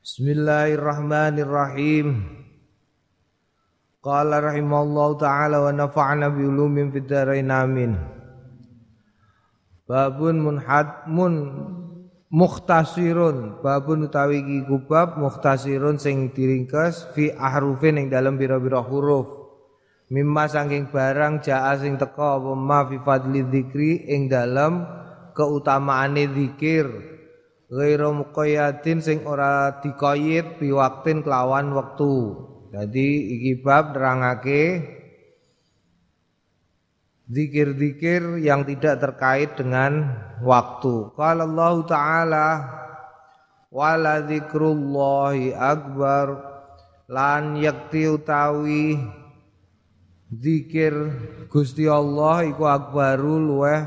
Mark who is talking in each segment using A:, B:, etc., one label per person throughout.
A: Bismillahirrahmanirrahim. Qala rahimallahu taala wa nafa'na bi ulumin fid dharain amin. Babun munhad mun mukhtasirun babun utawi iki kubab mukhtasirun sing diringkes fi ahrufin ing dalam bira-bira huruf mimma saking barang jaa sing teka apa ma fi fadli dzikri ing dalam keutamaane zikir ghairu muqayyadin sing ora dikoyit biwaktin kelawan wektu. Jadi iki bab nerangake zikir-zikir yang tidak terkait dengan waktu. Qala Allah Ta'ala wala dzikrullahi akbar lan yakti utawi zikir Gusti Allah iku akbaru luweh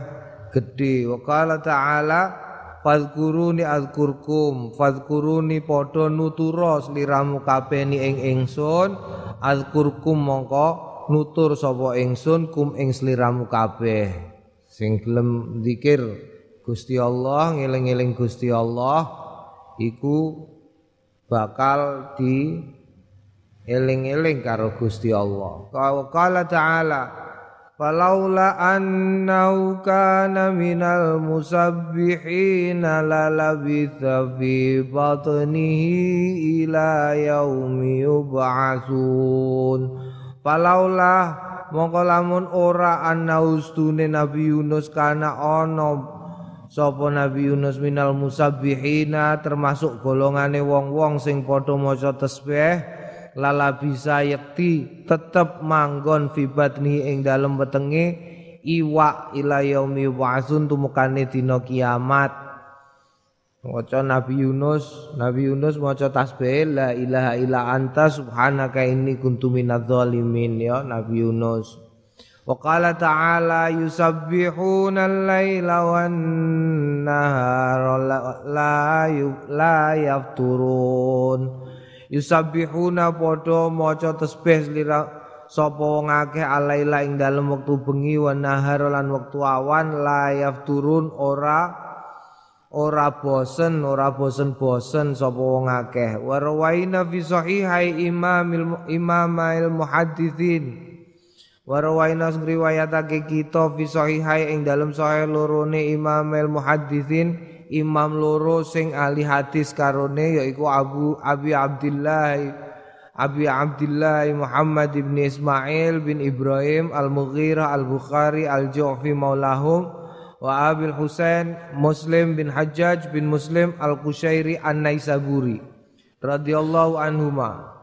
A: gedhe. Wa qala ta'ala Fadkuruni azkurkum Fadkuruni podo nutura sliramu kabeni ing ingsun. Azkurkum mongko nutur sapa ingsun kum ing sliramu kabeh. Sing gelem zikir Gusti Allah ngeling-eling Gusti Allah Iku bakal di eling-eling karo Gusti Allah. Qala ta'ala Falaula annahu kana minal musabbihina lalabitha fi batnihi ila yaumi yub'atsun Falaula mongko lamun ora ana ustune Nabi Yunus kana ana sapa Nabi Yunus minal musabbihina termasuk golongane wong-wong sing padha maca tasbih lala bisa yakti tetep manggon fi batni ing dalem wetenge iwa ila yaumi wa'sun tumukane dina kiamat Waca Nabi Yunus, Nabi Yunus maca tasbih la ilaha illa anta subhanaka inni kuntu minadz zalimin ya Nabi Yunus. Wa qala ta'ala yusabbihuna al-laila wan nahara la la yafturun yusabbihuna padha maca tasbih lira sapa wong akeh alaila ing dalem wektu bengi wa nahar lan wektu awan la yafturun ora ora bosen ora bosen-bosen sapa wong akeh. Wa rawaina fi sahihai imamil imamail muhadditsin wa rawaina ngriwayatake kita fi sahihai ing dalem sahih lorone imamil muhadditsin imam loro sing ahli hadis karone yaiku Abu Abi Abdullah Abi Abdullah Muhammad bin Ismail bin Ibrahim Al-Mughirah Al-Bukhari Al-Ju'fi maulahum wa Abil Husain Muslim bin Hajjaj bin Muslim Al-Qushairi An-Naisaburi radhiyallahu anhuma.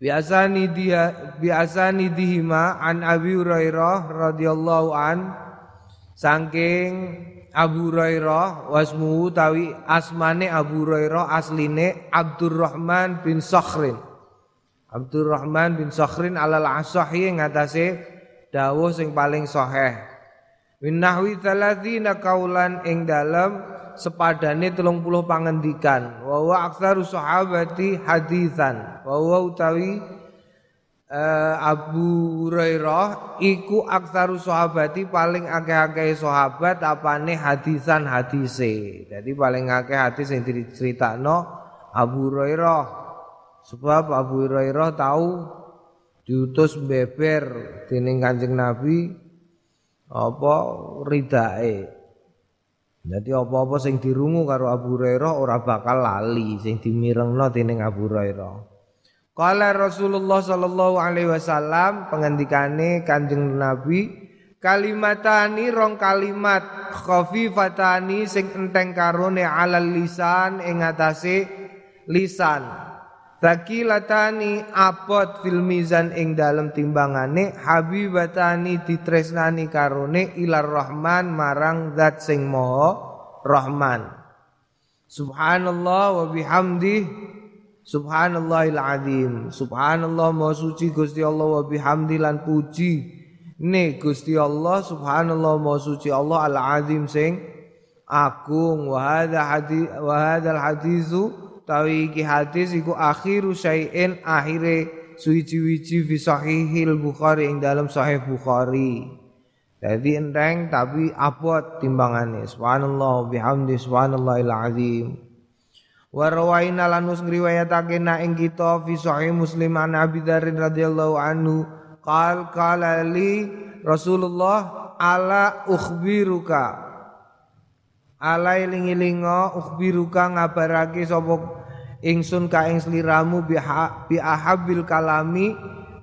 A: Biasani dia biasani dihima an Abi Hurairah radhiyallahu an saking Abu Hurairah wasmu tawi asmane Abu Hurairah asline Abdurrahman bin Sakhrin. Abdurrahman bin Sakhrin alal asahi ngatasé dawuh sing paling sahih. Min nahwi 30 kaulan ing dalem sepadane 30 pangendikan. Wa wa aktsaru sahabati hadisan. Wa wa utawi uh, Abu Hurairah iku aksaru sahabati paling akeh-akeh sahabat apane hadisan hadise. Jadi paling akeh hadis yang diceritakno Abu Hurairah. Sebab Abu Hurairah tahu diutus beber dening Kanjeng Nabi apa ridae. Jadi apa-apa sing dirungu karo Abu Hurairah ora bakal lali sing dimirengno dening Abu Hurairah. Kala Rasulullah sallallahu alaihi wasallam pengendikane Kanjeng Nabi kalimatani rong kalimat khafifatani sing enteng karone alal lisan ing atase lisan. Takilatani apot fil mizan ing dalem timbangane habibatani ditresnani karone ilar rahman marang zat sing maha rahman. Subhanallah wa bihamdih Subhanallahil azim. Subhanallah maha suci Gusti Allah wa bihamdi lan puji. Ne Gusti Allah subhanallah maha suci Allah al azim sing agung wa hadza hadis wa hadzal hadisu tawi iki hadis iku akhiru syai'in akhire suci-wici fi sahihil Bukhari ing dalam sahih Bukhari. Jadi enteng tapi abot timbangane. Subhanallah bihamdi subhanallahil azim. Wa rawaina lanus ngriwayatake na ing kita fi sahih Muslim an Abi Dzar radhiyallahu anhu qal qala li Rasulullah ala ukhbiruka? Ala iling-ilinga ukhbiruka ngabarake sapa ingsun ka ing sliramu bi ahabil kalami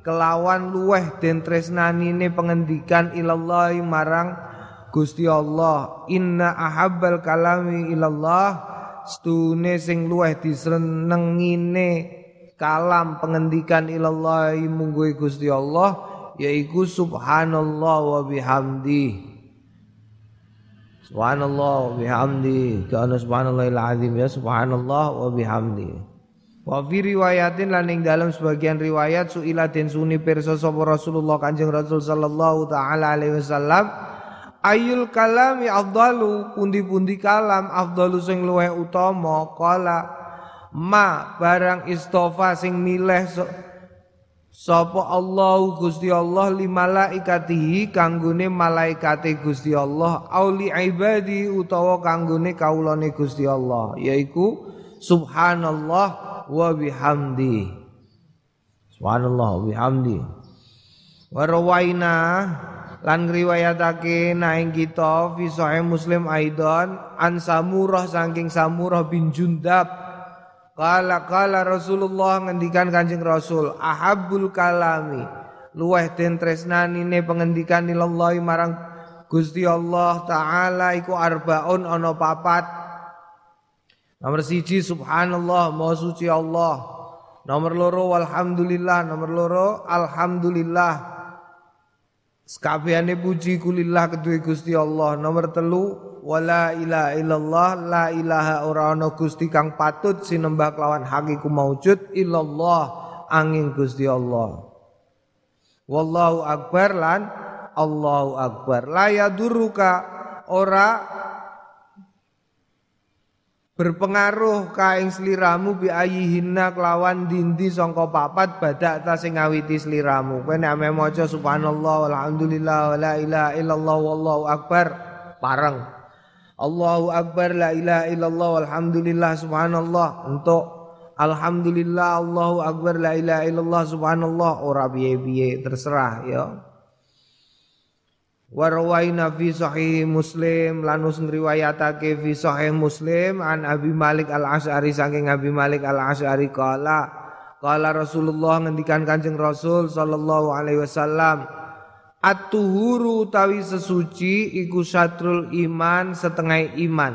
A: kelawan luweh den tresnanine pengendikan ilallahi marang Gusti Allah. Inna ahabbal kalami ilallah stune sing luweh disenengine kalam pengendikan ilallahi mungguhe Gusti Allah yaiku subhanallah wa bihamdi. Subhanallah wa bihamdi. Kana subhanallahil azim ya subhanallah wa bihamdi. Wa fi riwayatin lan ing dalam sebagian riwayat suila den suni pirsa sapa Rasulullah Kanjeng Rasul sallallahu taala alaihi wasallam ayul kalami afdalu pundi-pundi kalam afdalu sing luwih utama kala ma barang istofa sing milih so, sapa Allah Gusti Allah li malaikatihi kanggone malaikate Gusti Allah auli ibadi utawa kanggone kaulane Gusti Allah yaiku subhanallah wa bihamdi. Subhanallah wa bihamdi. Wa rawaina lan ngriwayatake naing kita fi sahih Muslim aidon an Samurah saking Samurah bin Jundab. Kala kala Rasulullah ngendikan Kanjeng Rasul ahabul kalami. Luweh den tresnanine pengendikan ilallahi marang Gusti Allah taala iku arbaun ana papat. Nomor siji subhanallah maha suci Allah. Nomor loro walhamdulillah. Nomor loro alhamdulillah Sekabehane puji kulillah kedue Gusti Allah. Nomor telu wala ilaha illallah la ilaha ora ana Gusti kang patut sinembah kelawan hakiku maujud illallah angin Gusti Allah. Wallahu akbar lan Allahu akbar. La yaduruka ora berpengaruh kaing sliramu bi ayihinna kelawan dindi sangka papat badak ta sing ngawiti sliramu kowe nek ame maca subhanallah walhamdulillah wala ilaha illallah wallahu akbar pareng. Allahu akbar la ilaha illallah walhamdulillah subhanallah. Untuk alhamdulillah Allahu akbar la ilaha illallah subhanallah. Ora piye-piye terserah ya Warwaina fi sahih Muslim lanus ngriwayatake fi sahih Muslim an Abi Malik Al Asy'ari saking Abi Malik Al Asy'ari kala kala Rasulullah ngendikan Kanjeng Rasul sallallahu alaihi wasallam At-tuhuru tawi sesuci iku satrul iman setengah iman.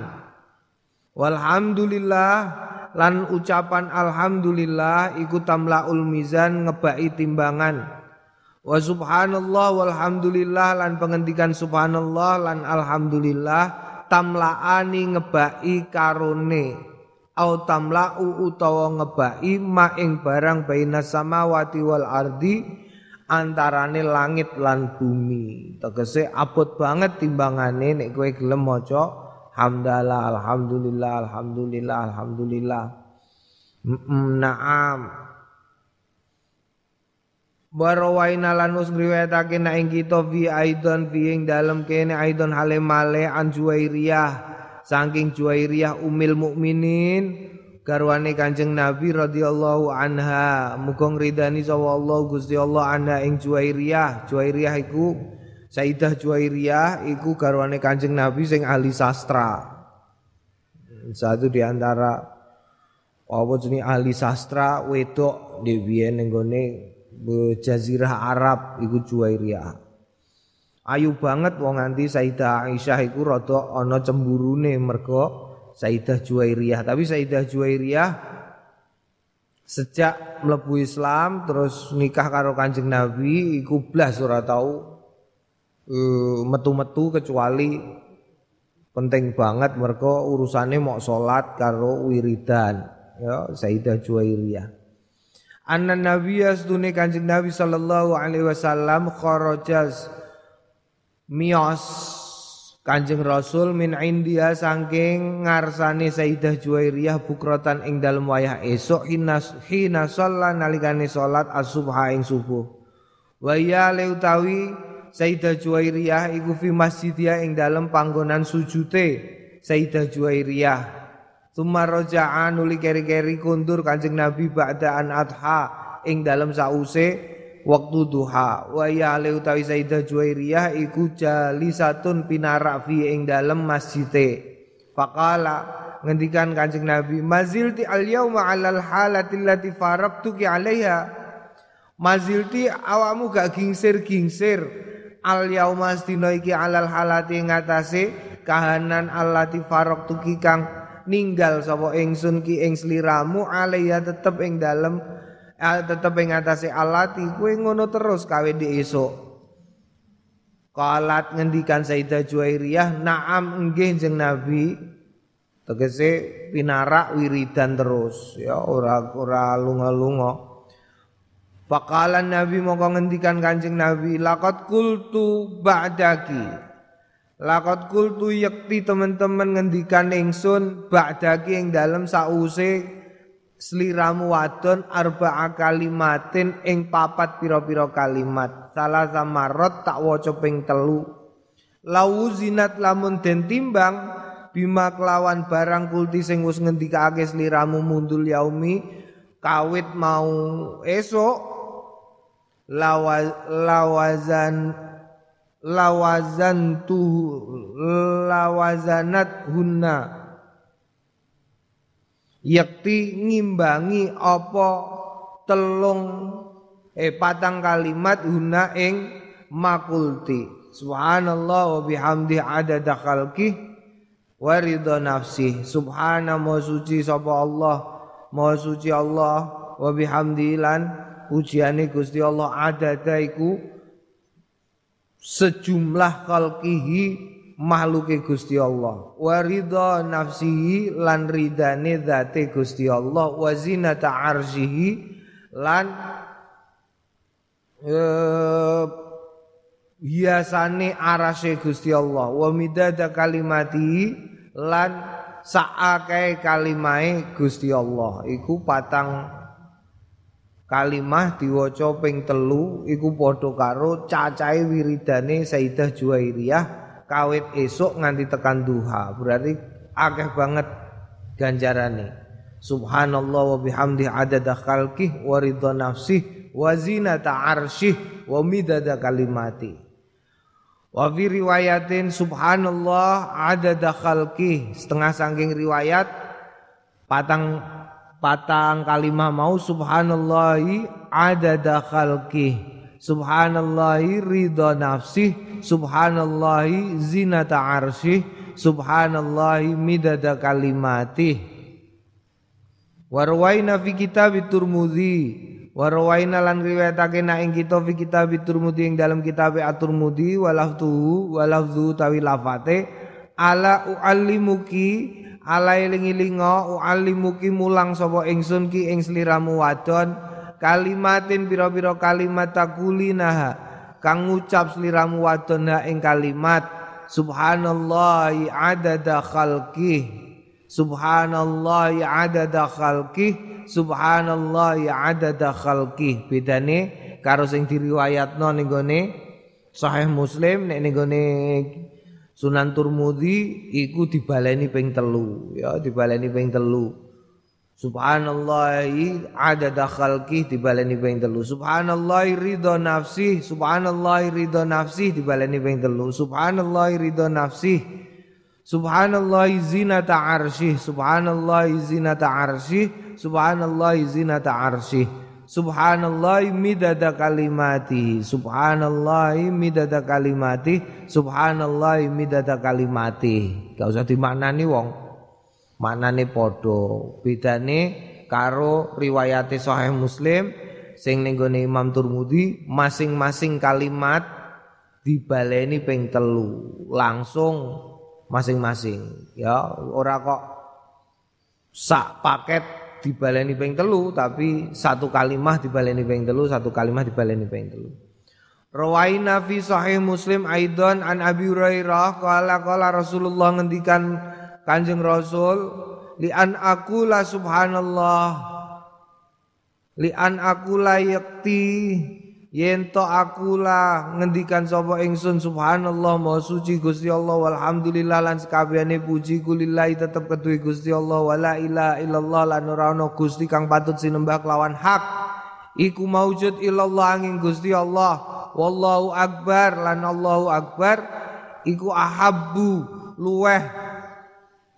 A: Walhamdulillah lan ucapan alhamdulillah iku tamlaul mizan ngebai timbangan Wa subhanallah walhamdulillah lan penghentikan subhanallah lan alhamdulillah tamlaani ngebai karone. Au tamla'u utawa ngebai ma ing barang baina samawati wal ardi antarane langit lan bumi. Tegese abot banget timbangane nek kowe gelem maca hamdalah alhamdulillah alhamdulillah alhamdulillah. Naam Warawaina lanus ngriwayatake nek ing kita fi aidon fi ing dalem kene aidon hale male an Juwairiyah. Saking Juwairiyah umil mukminin garwane Kanjeng Nabi radhiyallahu anha. Muga ngridani sapa Allah Gusti Allah anha ing Juwairiyah. Juwairiyah iku Sayyidah Juwairiyah iku garwane Kanjeng Nabi sing ahli sastra. Satu di antara apa jenis ahli sastra wedok dhewe ning jazirah Arab iku Juwairiyah. Ayu banget wong nganti Sayyidah Aisyah iku rada ana cemburune mergo Sayyidah Juwairiyah. Tapi Sayyidah Juwairiyah sejak mlebu Islam terus nikah karo Kanjeng Nabi iku blas ora tau uh, metu-metu kecuali penting banget mergo urusane mau salat karo wiridan ya Sayyidah Juwairiyah. Anna Nabiya sedune Kanjeng Nabi sallallahu alaihi wasallam kharajas mios Kanjeng Rasul min India saking ngarsane Sayyidah Juwairiyah bukrotan ing dalem wayah esuk hina hina shalla nalikane salat as-subha ing subuh. Wa ya utawi Sayyidah Juwairiyah iku fi masjidia ing dalem panggonan sujute Sayyidah Juwairiyah Summa raja'an nuli keri-keri kundur Kanjeng Nabi ba'daan adha ing dalam sause waktu duha. Wa ya le utawi Sayyidah Juwairiyah iku jalisatun pinarak fi ing dalam masjide faqala ngendikan Kanjeng Nabi mazilti al yauma alal halati allati farabtuki alaiha. Mazilti awamu gak gingsir-gingsir. Al yauma stino iki alal halati ngatasi kahanan allati farabtuki kang ninggal sapa ingsun ki ing sliramu alaiya tetep ing dalem tetep ing atase alati kuwe ngono terus kawe di esuk. Kalat ngendikan Sayyidah Juwairiyah Naam enggih jeng Nabi. Tegese pinarak wiridan terus. Ya ora ora lunga-lunga. Fakalan Nabi mongko ngendikan Kanjeng Nabi Lakot kultu ba'daki Lakot kultu yakti teman-teman ngendikan ingsun ba'daki ing dalem sause sliramu wadon arba'a kalimatin ing papat pira-pira kalimat. Salah samarot tak waca ping telu. Lawu zinat lamun den timbang bima kelawan barang kulti sing wis ngendikake sliramu mundul yaumi kawit mau esok lawazan lawazantu lawazanat hunna yakti ngimbangi apa telung eh patang kalimat hunna ing makulti. Subhanallah wa bihamdi adada khalqi wa ridha nafsi. Subhana ma suci sapa Allah? Ma suci Allah wa bihamdi lan ujiane Gusti Allah adada iku sejumlah khalqihi makhluke Gusti Allah. Wa ridha nafsihi lan ridane zate Gusti Allah. Wa zinata arsyihi lan uh, hiasane arase Gusti Allah. Wa midada kalimati lan saake kalimahe Gusti Allah. Iku patang kalimah diwaca ping telu iku padha karo cacahe wiridane Sayyidah Juwairiyah kawit esuk nganti tekan duha. Berarti akeh banget ganjarane. Subhanallah wa bihamdi adada khalqih wa ridha nafsih wa zinata arsyih wa midada kalimati. Wa fi riwayatin subhanallah adada khalqih. Setengah saking riwayat patang patang kalimah mau subhanallahi adada khalqih. Subhanallahi ridha nafsih. Subhanallahi zinata arsyih subhanallahi midada kalimatih. Warwaina fi kitab turmudi warwaina lan riwayatake na ing kita fi kitab turmudi ing dalam kitab at-turmudi walaftuhu walafzu tawi lafate. Ala uallimuki ala eling-elinga ualimuki mulang sapa ingsun ki ing sliramu wadon. Kalimatin pira-pira kalimat takulinaha kang ngucap sliramu wadon ha ing kalimat subhanallahi adada khalqih subhanallahi adada khalqih subhanallahi adada khalqih. Bedane karo sing diriwayatno ning gone sahih muslim nek ning Sunan Turmudi iku dibaleni ping telu ya dibaleni ping telu. Subhanallahi adada khalqi dibaleni ping telu. Subhanallahi ridho nafsi Subhanallahi ridho nafsi dibaleni ping telu. Subhanallahi ridho nafsi Subhanallahi zinata arsyih Subhanallahi zinata arsyih Subhanallahi zinata arsyih Subhanallah midada kalimati Subhanallah midada kalimati Subhanallah midada kalimati Gak usah dimaknani wong. Maknane podo Bedane karo riwayate sahih muslim Sing nenggone Imam Turmudi Masing-masing kalimat Dibaleni ping telu. Langsung masing-masing. Ya ora kok Sak paket dibaleni ping telu tapi satu kalimah dibaleni ping telu satu kalimah dibaleni ping telu. Rawaina fi sahih Muslim aidon an Abi Hurairah qala qala Rasulullah ngendikan Kanjeng Rasul li an aku la subhanallah li an aku la yakti yen to akulah ngendikan sapa ingsun subhanallah maha suci Gusti Allah walhamdulillah lan sekabehane puji kulillahi tetep kedue Gusti Allah wala ilaha illallah lan ora ana Gusti kang patut sinembah kelawan hak. Iku maujud illallah angin Gusti Allah wallahu akbar lan Allahu akbar. Iku ahabbu luweh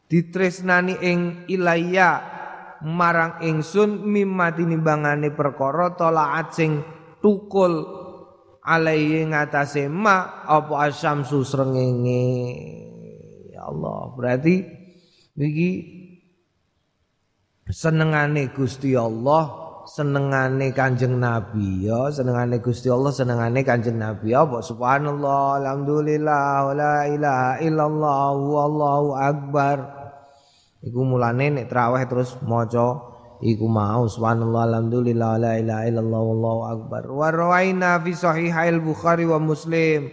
A: ditresnani ing ilayya marang ingsun mimma tinimbangane perkara tolaat sing tukul alaihi ngatasé ma apa asyamsu srengenge. Ya Allah berarti iki senengane Gusti Allah senengane Kanjeng Nabi ya senengane Gusti Allah senengane Kanjeng Nabi apa subhanallah alhamdulillah la ilaha illallah wallahu akbar. Iku mulane nek terus maca iku mau subhanallah alhamdulillah la ilaha illallah wallahu akbar. Wa rawaina fi sahihail bukhari wa muslim.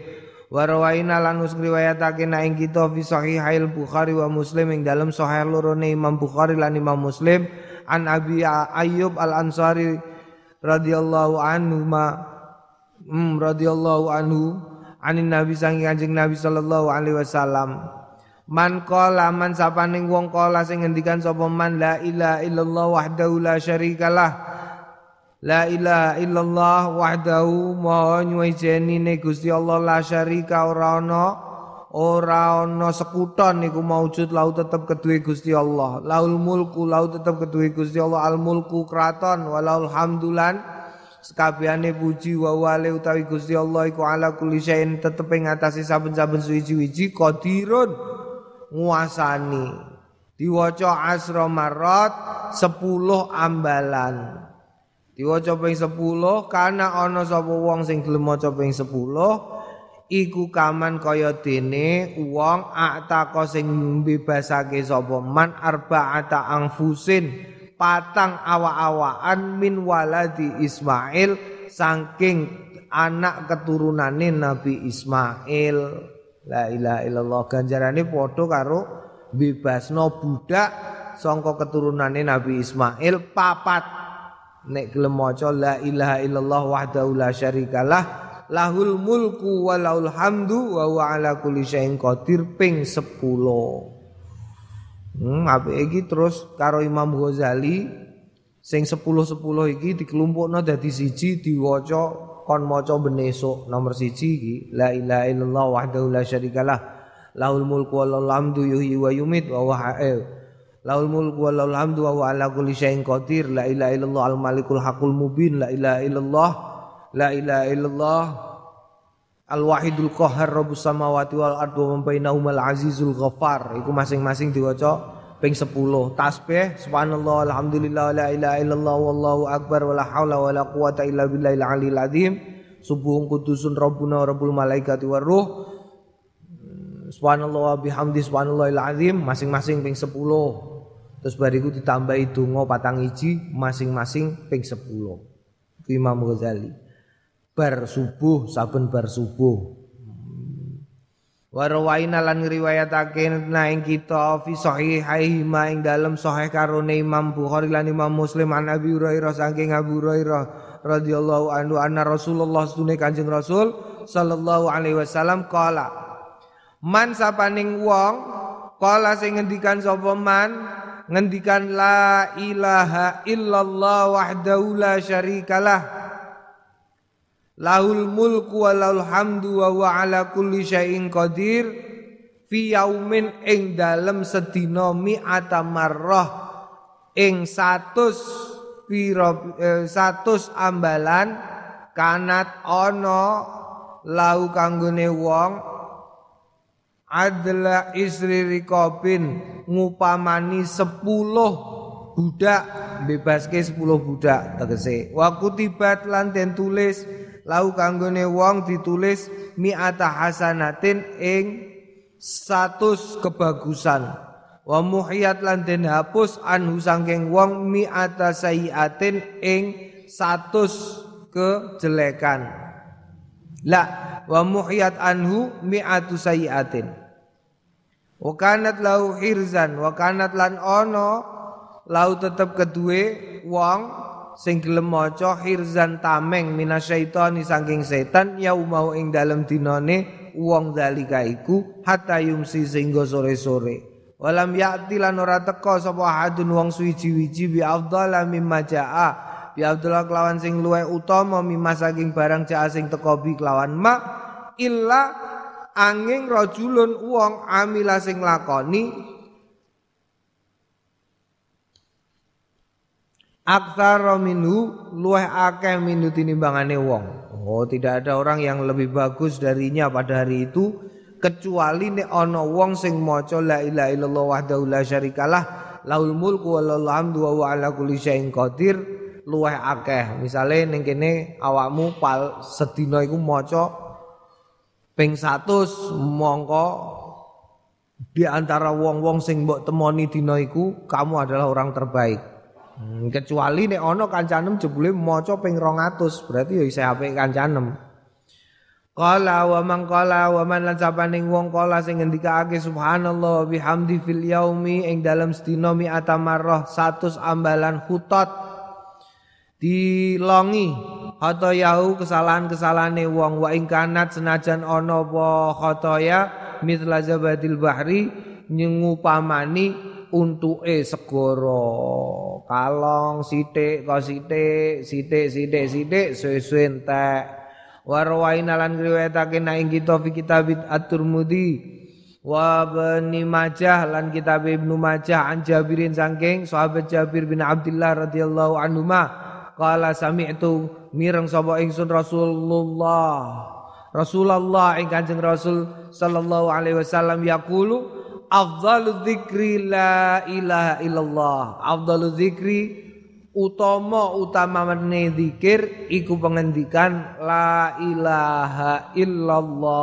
A: Wa rawaina lan riwayatake na ing kita fi sahihail bukhari wa muslim ing dalam sahih lorone imam bukhari lan imam muslim. An abi ayyub al ansari radhiyallahu anhu ma mm, radhiyallahu anhu anin nabi sangi kanjeng nabi sallallahu alaihi wasallam Man qala man sapaning wong qala sing ngendikan sapa man la ilaha illallah wahdahu la syarikalah. La ilaha illallah wahdahu maha nyuwejeni ne Gusti Allah la syarika ora ana ora ana sekuton niku maujud lau tetep kedue Gusti Allah. Laul mulku lau tetep kedue Gusti Allah al mulku kraton walaul hamdulan sekabehane puji wa wale utawi Gusti Allah iku ala kulli syai'in tetep ing atase saben-saben suwi-wiji qadirun nguasani. Diwaca asra marot 10 ambalan. Diwaca ping 10 kana ana sapa wong sing gelem maca ping 10 iku kaman kaya dene wong ataka sing mbebasake sapa man arbaata angfusin patang awa-awaan min waladi Ismail saking anak keturunane Nabi Ismail La ilaha illallah. Ganjarane padha karo bebasno budak sangka keturunane Nabi Ismail papat. Nek gelem maca la ilaha illallah wahdahu la syarikalah lahul mulku wa lahul hamdu wa huwa ala kulli syai'in qadir ping 10 Hmm, apik iki terus karo Imam Ghazali sing 10-10 iki dikelompokno dadi siji diwaca kon maca ben esuk nomor siji la ilaha illallah wahdahu la syarikalah lahul mulku wa lahul hamdu yuhyi wa yumit wa huwa lahul mulku wa lahul hamdu wa huwa ala kulli syai'in qadir. La ilaha illallah al malikul haqqul mubin. La ilaha illallah la ilaha illallah al wahidul qahhar rabbus samawati wal ardi wa man bainahuma al azizul ghaffar. Iku masing-masing diwaca ping 10 tasbih subhanallah alhamdulillah la ilaha illallah wallahu akbar wala haula wala quwata illa billahil aliyil azim. Subuhun kudusun rabbuna rabbul malaikati war ruh. Subhanallah bihamdi subhanallahil azim. Masing-masing ping 10 terus bariku ditambahi donga patang iji masing-masing ping 10 Imam Ghazali. Bar subuh saben bar subuh Warwaina lan ngriwayatake na ing kita fi sahihaihi ma ing dalem sahih karone Imam Bukhari lan Imam Muslim an Abi Hurairah saking Abu Hurairah radhiyallahu anhu anna Rasulullah sunne Kanjeng Rasul sallallahu alaihi wasallam qala Man sapaning wong qala sing ngendikan sapa man? Ngendikan la ilaha illallah wahdahu la syarikalah Lahul mulku wa lahul hamdu wa ala kulli syai'in qadir fi yaumin ing dalem sedina mi'ata marrah ing 100 pira 100 eh, ambalan kanat ana lau kanggone wong adla isri rikobin ngupamani 10 budak bebaske 10 budak tegese. Wa kutibat lan tulis lau kanggone wong ditulis mi'ata hasanatin ing status kebagusan. Wa muhiyat lan den hapus anhu sangking wong mi'ata sayiatin ing status kejelekan. La wa muhiyat anhu mi'atu sayiatin. Wa kanat lau hirzan wa kanat lan ono lau tetep kedue wong sing gelem maca hirzan tameng minasyaitani saking setan yaumau ing dalem dinane wong zalika iku hatta yumsi sehingga sore-sore. Walam ya'ti lan ora teka sapa hadun wong suwiji-wiji bi afdhala mimma jaa. Bi afdhala kelawan sing luwih utama mimma saking barang jaa sing teka bi kelawan ma illa angin rajulun wong amila sing lakoni Aksara minhu luweh akeh minhu tinimbangane wong. Oh, tidak ada orang yang lebih bagus darinya pada hari itu kecuali nek ana wong sing maca la ilaha illallah wahdahu la syarikalah laul mulku wa lahul hamdu wa ala kulli syai'in qadir luweh akeh. Misale ning kene awakmu pal sedina iku maca ping 100 mongko di antara wong-wong sing mbok temoni dina kamu adalah orang terbaik. Hmm, kecuali nek ana kancanem jebule maca ping 200, berarti ya isih apik kancanem. Qala wa man qala wa man lan sapaning wong qala sing ngendikake subhanallah bihamdi fil yaumi ing dalam sedina mi atamarrah 100 ambalan khutat dilongi yahu kesalahan-kesalahane wong wa ing kanat senajan ana apa khotoya mitla zabadil bahri nyengupamani untuke segara. Kalong sithik kok sithik sithik sithik sithik suwe-suwe entek. Warwaina lan riwayatake nek ing kita fi kitab at-Tirmidzi wa bani Majah lan kitab Ibnu Majah an Jabirin saking sahabat Jabir bin Abdullah radhiyallahu anhu ma qala sami'tu mireng sapa ingsun Rasulullah. Rasulullah ing Kanjeng Rasul sallallahu alaihi wasallam yaqulu afdalu dzikri la ilaha illallah. Afdalu dzikri utama utamane zikir iku pengendikan la ilaha illallah.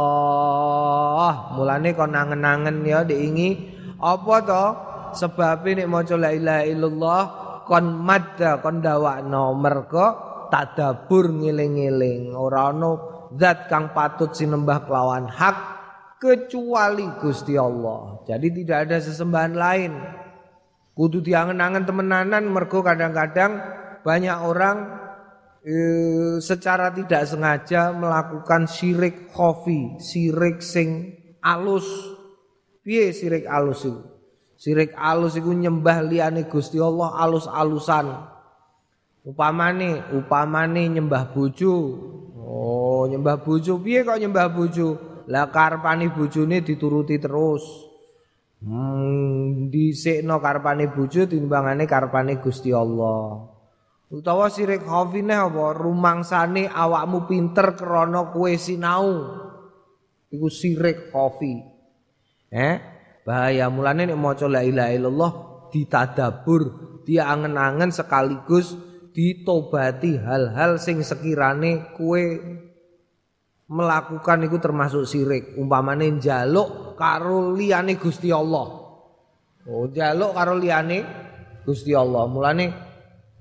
A: Mulane kon nangen-nangen ya diingi apa to? Sebab nek maca la ilaha illallah kon madda kon dawakno mergo tadabur ngiling-ngiling. Ora ana zat kang patut sinembah kelawan hak kecuali Gusti Allah. Jadi tidak ada sesembahan lain. Kudu diangen-angen temenanan mergo kadang-kadang banyak orang e, secara tidak sengaja melakukan syirik khofi, syirik sing alus. Piye syirik alus itu? Syirik alus itu nyembah liyane Gusti Allah alus-alusan. Upamane, upamane nyembah bojo. Oh, nyembah bojo piye kok nyembah bojo? Lah karpane bojone dituruti terus. Hmm, dhisikno karpane bojo timbangane karpane Gusti Allah. Utawa sirik khafine apa rumangsane awakmu pinter krana kowe sinau. Iku sirik khafi. Eh, bahaya mulane nek maca la ilaha illallah ditadabur, diangen-angen sekaligus ditobati hal-hal sing sekirane kowe melakukan itu termasuk sirik umpamane njaluk karo liyane Gusti Allah. Oh njaluk karo liyane Gusti Allah. Mulane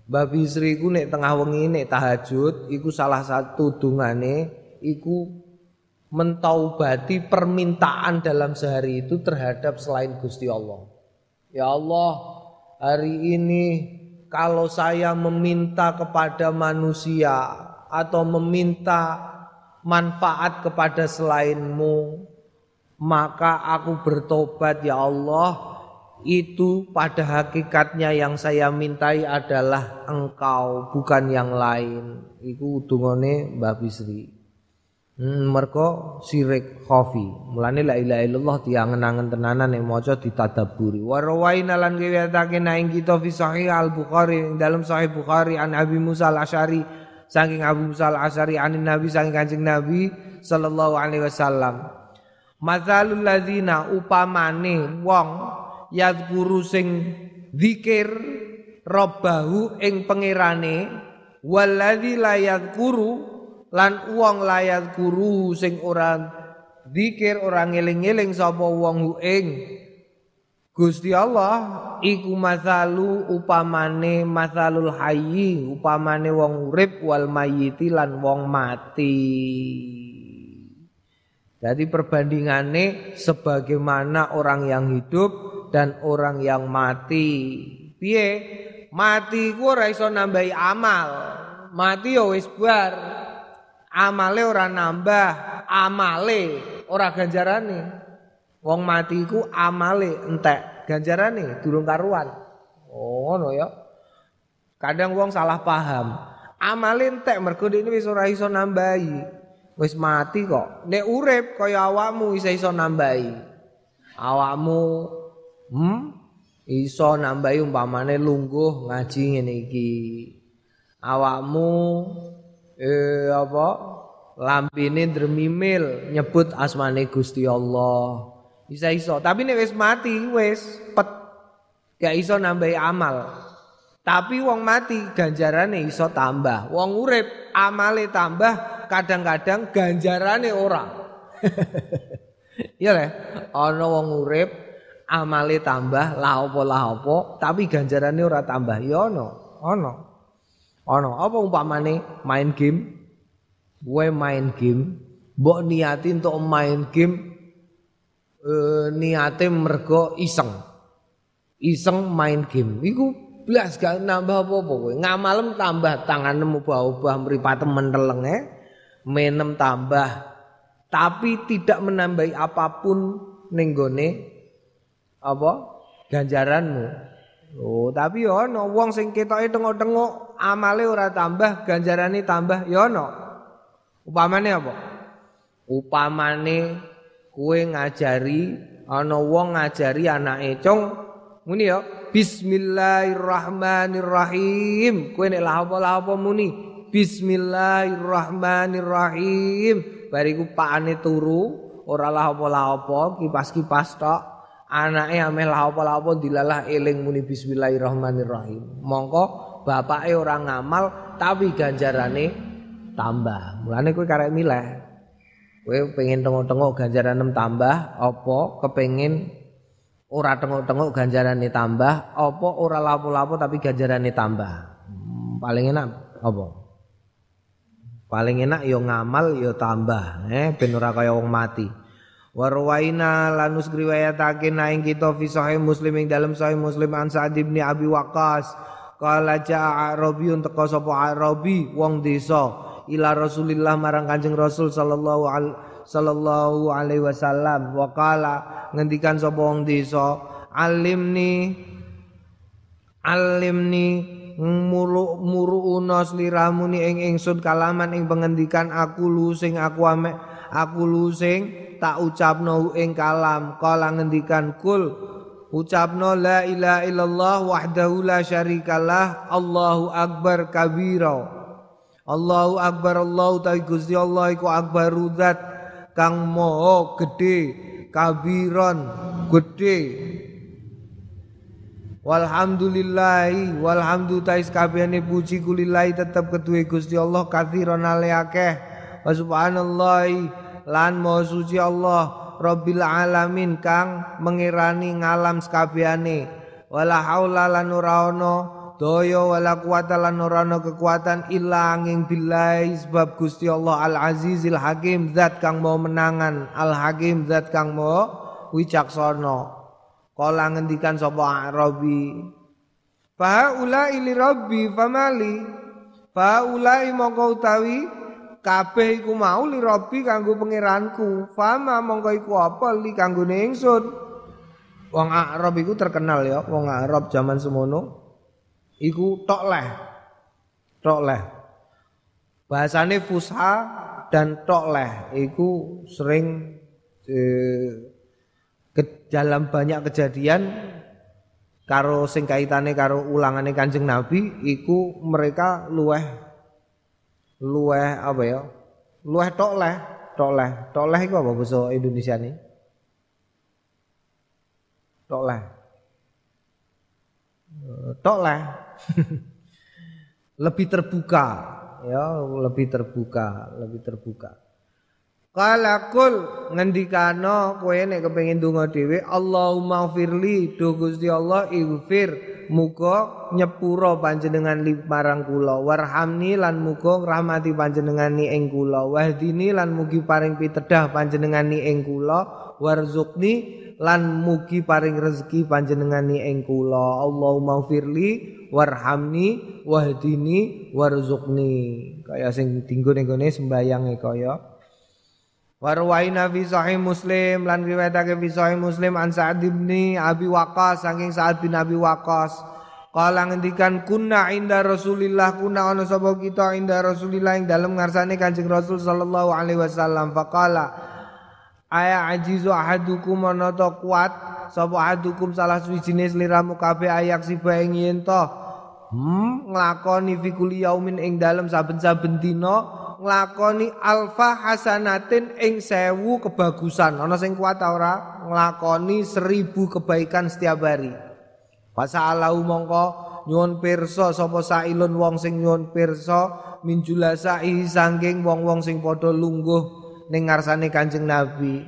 A: Mbah Bisri ku nek tengah wengi nek tahajud iku salah satu dungane iku mentaubati permintaan dalam sehari itu terhadap selain Gusti Allah. Ya Allah, hari ini kalau saya meminta kepada manusia atau meminta manfaat kepada selainmu maka aku bertobat ya Allah. Itu pada hakikatnya yang saya mintai adalah engkau bukan yang lain. Iku dungane Mbah Bisri. Hmm, mergo sirik khofi. Mulane la ilaha illallah diangen-angen tenanan yang maca ditadaburi. Wa rawaina lan riwayatake ing kita fi sahih al Bukhari dalam sahih Bukhari an Abi Musa al Asy'ari saking Abu Musa al-Asy'ari anin Nabi saking Kanjeng Nabi sallallahu alaihi wasallam. Mazalul ladzina upamane wong yadhkuru sing zikir robbahu ing pangerane waladzi la yadhkuru lan wong la yadhkuru sing ora zikir ora ngeling-eling sapa wong ing Gusti Allah iku masalu upamane masalul hayyi upamane wong urip wal mayyiti lan wong mati. Jadi perbandingannya sebagaimana orang yang hidup dan orang yang mati. Piye? Mati ku ora iso nambahi amal. Mati ya wis. Amale ora nambah, amale ora ganjarane. Wong mati ku amale entek, ganjarane durung karuan. Oh, ngono ya. Kadang wong salah paham. Amale entek mergo ini wis ora iso nambahi. Wis mati kok. Nek urip kaya awakmu iso iso nambahi. Awakmu hmm iso nambahi umpamane lungguh ngaji ngene iki. Awakmu eh apa? Lampine dremimil nyebut asmane Gusti Allah. Bisa iso, tapi nek wis mati wis pet gak iso nambahi amal. Tapi wong mati ganjarane iso tambah. Wong urip amale tambah kadang-kadang ganjarane orang. Iya le, ana wong urip amale tambah la apa la apa tapi ganjarane ora tambah. Ya ana, ana. Ana apa umpamane main game? Gue main game, mbok niati untuk main game eh, niate mergo iseng. Iseng main game. Iku blas gak nambah apa-apa kowe. Ngamalem tambah tanganmu ubah-ubah mripatem mentelenge menem tambah tapi tidak menambahi apa pun nenggone apa ganjaranmu oh tapi yo ono wong sing ketoke tengok-tengok amale ora tambah ganjarane tambah yo ono upamane apa upamane kue ngajari ana wong ngajari anake cung muni yo bismillahirrahmanirrahim kue nek la apa-apa muni Bismillahirrahmanirrahim. Bariku pakane turu, ora apa-apa, kipas-kipas tok. Anake ameh lah apa-apa dilalah eling muni bismillahirrahmanirrahim. Mongko bapake ora ngamal tapi ganjarane tambah. Mulane kowe karek milih. Kowe pengen tengok-tengok ganjarane tambah apa kepengin ora tengok-tengok ganjarane tambah apa ora lapo-lapo tapi ganjarane tambah. Hmm, paling enak apa? Paling enak yo ngamal yo tambah, eh ben ora kaya wong mati. Warwaina lanus riwayatake naing kita fi sahih Muslim ing dalam sahih Muslim an Sa'd bin Abi Waqqas qala ja'a Arabi teka sapa Arabi wong desa ila Rasulillah marang Kanjeng Rasul sallallahu sallallahu alaihi wasallam. Wa qala ngendikan sapa wong desa alimni alimni muru muru unos liramuni ing ingsun kalaman ing pengendikan aku lu sing aku ame aku lu sing tak ucapno ing kalam. Kala ngendikan kul ucapno la ilaha illallah wahdahu la syarikalah Allahu akbar kabira Allahu akbar Allahu ta'ala Gusti Allah iku akbar zat kang moho gede kabiron gede Walhamdulillahi walhamdu tais kabehane puji kulillahi tetep keduwe Gusti Allah katsiran ale akeh. Wa subhanallahi lan maha suci Allah Rabbil alamin kang mengirani ngalam sekabehane. Wala haula lan ora ana daya wala quwata lan ora kekuatan illa angin billahi sebab Gusti Allah Al Azizil Hakim zat kang mau menangan Al Hakim zat kang mau wicaksana. Kala ngendikan sapa Arabi. Fa ulai li rabbi famali. Fa ulai mongko utawi kabeh iku mau li rabbi kanggo pangeranku. Fama mongko iku apa li kanggo ingsun. Wong Arab iku terkenal ya, wong Arab zaman semono iku tok leh. Tok leh. Bahasane fusha dan tok leh iku sering eh, ke, dalam banyak kejadian karo sing kaitane karo ulangane Kanjeng Nabi iku mereka luweh luweh apa ya? Luweh tok leh, tok leh. Tok leh iku apa basa Indonesia nih? Tok leh. Eh, tok leh. lebih terbuka ya, lebih terbuka, lebih terbuka. Kala kul ngendikano kowe nek kepengin donga dhewe Allahumma firli do Gusti Allah ighfir muga nyepuro panjenengan marang kula warhamni lan muga rahmati panjenengan ni ing kula wahdini lan mugi paring pitedah panjenengan ni ing kula warzuqni lan mugi paring rezeki panjenengan ni ing kula. Allahumma firli warhamni wahdini warzuqni. Kaya sing dinggo ning gone sembayange kaya. Warwaina fi sahih Muslim lan riwayatake fi sahih Muslim an Sa'ad bin Abi Waqqas saking Sa'ad bin Abi Waqqas Kala ngendikan kunna inda Rasulillah kunna ana sapa kita inda Rasulillah ing dalem ngarsane Kanjeng Rasul sallallahu alaihi wasallam. Faqala aya ajizu ahadukum ana kuat sapa ahadukum salah suwijine sliramu kabeh ayak siba ing yen to hmm nglakoni fi kulli yaumin ing dalem saben-saben dina nglakoni alfa hasanatin ing sewu kebagusan. Ana sing kuat ora nglakoni seribu kebaikan setiap hari. Fasalahu mongko nyuwun pirsa sapa sailun wong sing nyuwun pirsa min julasai saking wong-wong sing padha lungguh ning ngarsane Kanjeng Nabi.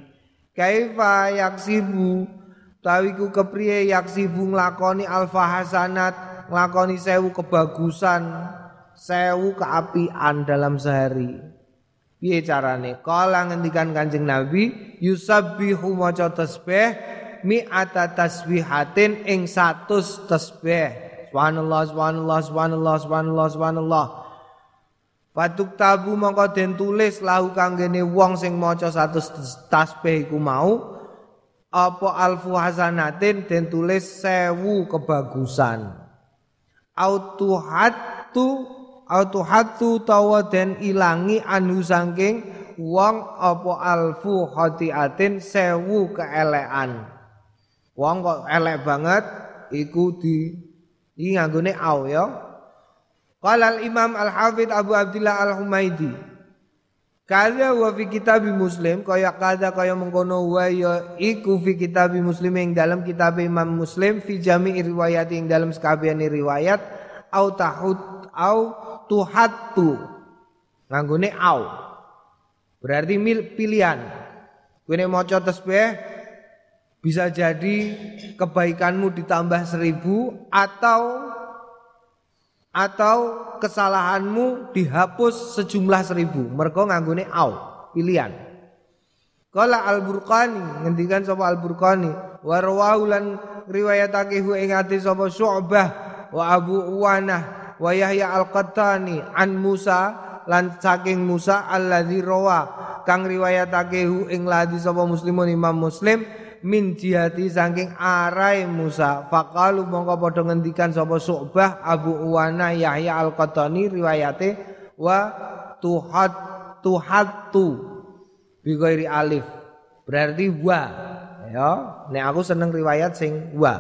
A: Kaifa yaksibu tawiku kepriye yaksibu nglakoni alfa hasanat nglakoni sewu kebagusan sewu keapian dalam sehari. Piye carane? Kala ngendikan Kanjeng Nabi, yusabbihu maca tasbih mi'ata tasbihatin ing 100 tasbih. Subhanallah subhanallah subhanallah subhanallah subhanallah. Fatuk tabu mongko den tulis lahu kanggene wong sing maca 100 tasbih iku mau apa alfu hasanatin den tulis sewu kebagusan. Autuhatu autu hatu tawa den ilangi anhu sangking wong apa alfu khatiatin sewu keelekan wong kok elek banget iku di iki nganggone au ya Qala al-Imam Al-Hafidh Abu Abdullah Al-Humaidi Kada wa fi kitab Muslim kaya kada kaya mengkono wa ya iku fi kitab Muslim ing dalam kitab Imam Muslim fi jami' riwayat ing dalam sekabehane riwayat au tahut au tuhatu. Nganggone au. Berarti mil pilihan. Kowe nek maca tasbih bisa jadi kebaikanmu ditambah seribu atau atau kesalahanmu dihapus sejumlah seribu. Mereka nganggone au pilihan. Kala Al-Burqani ngendikan sapa Al-Burqani wa rawahu lan riwayatake hu ing ati sapa Syu'bah wa Abu Uwanah wa Yahya al-Qattani an Musa lan saking Musa alladzi rawa. Kang riwayatake hu ing ladi sapa muslimun Imam Muslim min jihati saking arai Musa. Faqalu mongko padha ngendikan sapa Su'bah Abu Uwana Yahya al-Qattani riwayate wa tuhat tuhatu bi ghairi alif. Berarti wa. Ya nek aku seneng riwayat sing wa.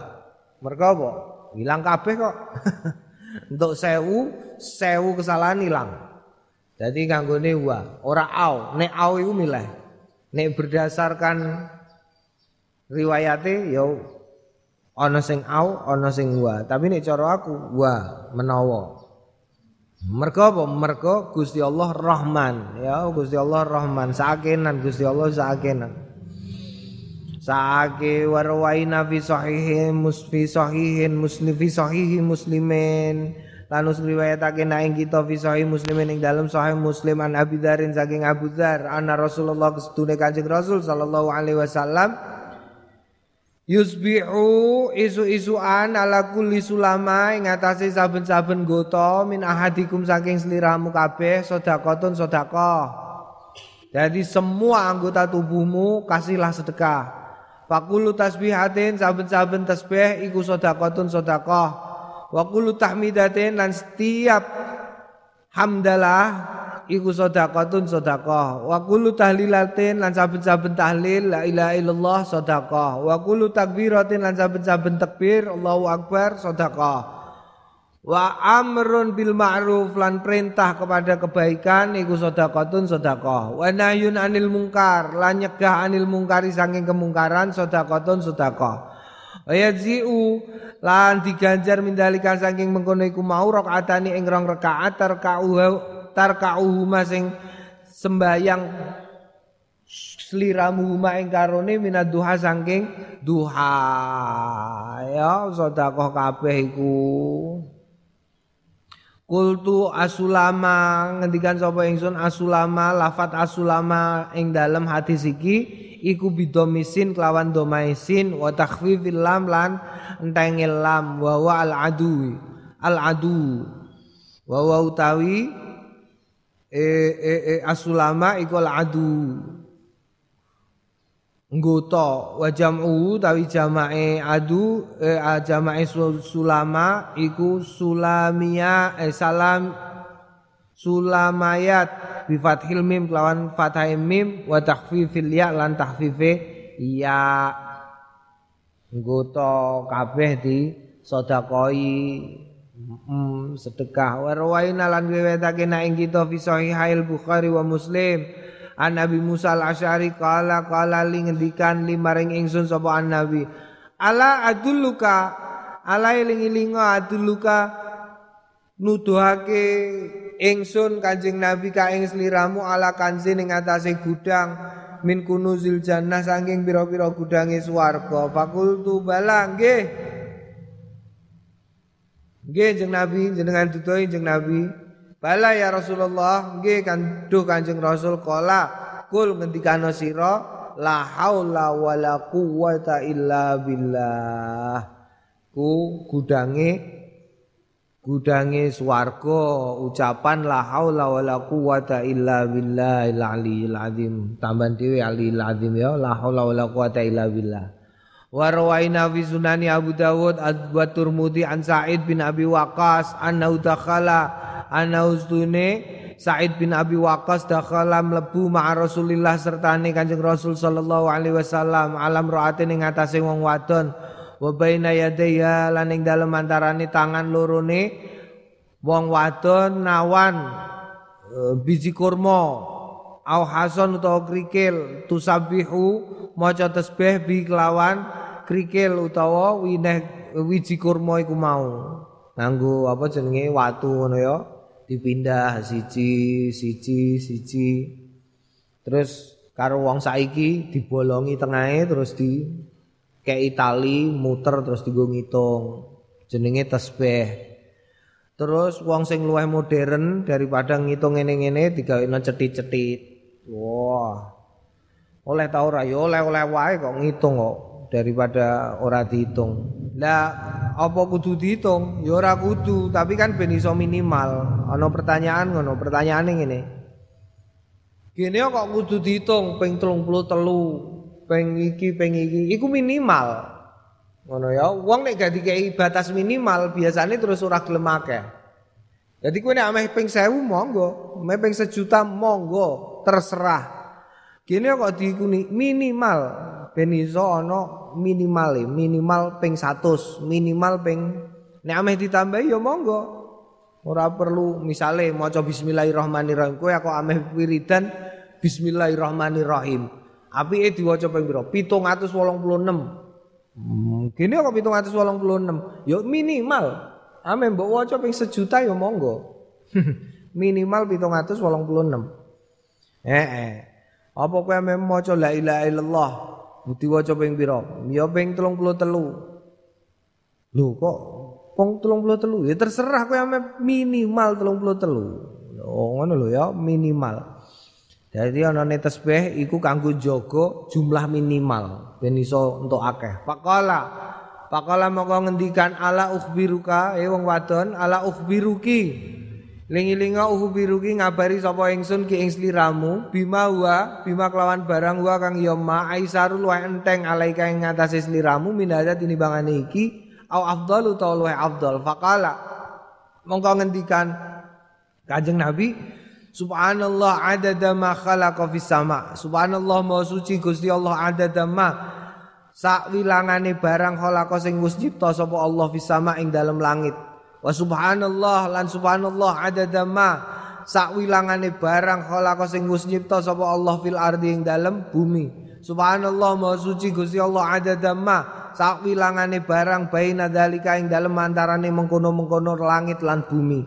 A: Mergo apa? Hilang kabeh kok. Untuk sewu, sewu kesalahan hilang. Jadi kanggone wa, ora au. Nek au iku milih. Nek berdasarkan riwayate ya ana sing au, ana sing wa. Tapi nek cara aku wa menawa. Mergo apa? Mergo Gusti Allah Rahman, ya Gusti Allah Rahman, sakenan Gusti Allah sakenan. Sa'ake warwaina fi sahihin musfi sahihin muslim fi sahihi muslimin lanus riwayatake ing kita fi sahih muslimin ing dalam sahih muslim an Abi Dzarin saking Abu Dzar anna Rasulullah kesedune Kanjeng Rasul sallallahu alaihi wasallam Yusbihu isu-isuan ala kulli sulama ing atase saben-saben gota min ahadikum saking sliramu kabeh sedekahun sedekah. Jadi semua anggota tubuhmu kasihlah sedekah. Fakulu tasbihatin saben-saben tasbih iku sedekahun sedekah. Wa kullu tahmidatin lan setiap hamdalah iku sedekahun sedekah. Wa kullu tahlilatin lan saben-saben tahlil la ilaha illallah sedekah. Wa kullu takbiratin lan saben-saben takbir Allahu akbar sedekah. Wa amrun bil ma'ruf lan perintah kepada kebaikan iku sedekahun sedekah. Wa nahyun anil mungkar lan nyegah anil mungkari saking kemungkaran sedekahun sedekah. Wa yadziu lan diganjar mindalikan saking mengkono iku mau rakaatani ing rong rakaat tarka'u tarka'u sing sembayang sliramu huma ing karone minad duha saking duha. Ya sedekah kabeh iku. Kultu asulama ngendikan sapa ingsun asulama lafat asulama ing dalam hati siki iku bidomisin kelawan domaisin wa takhfifil lam lan entengil lam wa al adui al adu wa utawi e e, e asulama iku adu. Nggoto wa jam'u tawi jamae adu eh, jamae sulama iku sulamia eh, salam sulamayat bi fathil mim lawan fathai mim wa takhfifil ya lan takhfife ya. Nggoto kabeh di sedekoi mm, sedekah wa rawaina lan riwayatake nek ing kita fi sahihail bukhari wa muslim An Nabi Musa al-Asy'ari kala kala li ngendikan limaring ingsun sapa an Nabi. Ala adulluka ala eling-elinga adulluka nuduhake ingsun Kanjeng Nabi ka ing sliramu ala kanzi ning atase gudang min kunuzil jannah saking pira-pira gudange swarga. Fakultu bala nggih. Nggih Kanjeng Nabi jenengan dudohi Kanjeng Nabi. Bala ya Rasulullah, nggih kan duh Kanjeng Rasul kala kul ngendikano sira la haula wala quwata illa billah. Ku gudange gudange swarga ucapan la haula wala quwata illa billahil aliyil azim. Tambahan dhewe aliyil azim ya la haula wala quwata illa billah. Wa rawaina fi sunani Abu Dawud wa Turmudi an Sa'id bin Abi Waqqas annahu dakhala ana ustune Said bin Abi Waqqas dakhala mlebu ma'a Rasulillah sertane Kanjeng Rasul sallallahu alaihi wasallam alam raate ning atase wong wadon. Wa baina yadayya lan ing dalem tangan lorone wong wadon nawan e, biji kurma au hasan utawa krikil tusabihu maca tasbih bi kelawan krikil utawa wineh wiji kurma iku mau. Nganggo apa jenenge? Watu ngono ya. Dipindah siji siji siji. Terus karo wong saiki dibolongi tengahe terus di kayak Itali muter terus digo ngitung. Jenenge tasbih terus wong sing luwih modern daripada ngitung ngene-ngene digaweno cetit-cetit wah. Oleh tau ora? Ya oleh-oleh wae kok ngitung kok daripada ora dihitung lah apa kudu dihitung? Ya ora kudu, tapi kan ben iso minimal. Ana pertanyaan ngono, pertanyaane ngene. Gene kok kudu dihitung ping 33, ping iki, ping iki. Iku minimal. Ngono ya. Wong nek gak dikei batas minimal, biasanya terus ora gelem akeh. Jadi kowe nek ameh ping 1000 monggo, ameh ping sejuta monggo, terserah. Gene kok diikuni minimal ben iso ana minimal minimal ping 100 minimal ping nek ameh ditambahi ya monggo. Ora perlu misale maca bismillahirrahmanirrahim kowe kok ameh wiridan bismillahirrahmanirrahim. Apike diwaca ping pira? 786 hmm, kene kok 786 ya minimal. Ameh mbok waca ping sejuta ya monggo. Minimal 786 eh eh apa kowe ameh maca la ilaha illallah Diwaca ping pira? Ya ping 33. Lho kok pong 33? Ya terserah kowe ame minimal 33. Oh ngono lho ya, minimal. Jadi ana tasbih iku kanggo jaga jumlah minimal ben iso entuk akeh. Faqala Faqala moko ngendikan ala ukhbiruka eh wong wadon ala ukhbiruki Lingi-linga uhu biruki ngabari sapa ingsun ki ing sliramu bima wa bima kelawan barang wa kang ya ma aisarul wa enteng alaika ing ngatasé sliramu minada tinimbangane iki au afdalu ta luwe afdal. Faqala mongko ngendikan Kanjeng Nabi Subhanallah adada ma khalaqa fis sama. Subhanallah maha suci Gusti Allah adada ma sak wilangane barang khalaqa sing wis cipta sapa Allah fis sama ing dalam langit Wa subhanallah lan subhanallah adada ma sak wilangane barang khalaqa sing wis nyipta sapa Allah fil ardi ing dalem bumi. Subhanallah maha suci Gusti Allah adada ma sak wilangane barang baina dalika ing dalem antarane mengkono-mengkono langit lan bumi.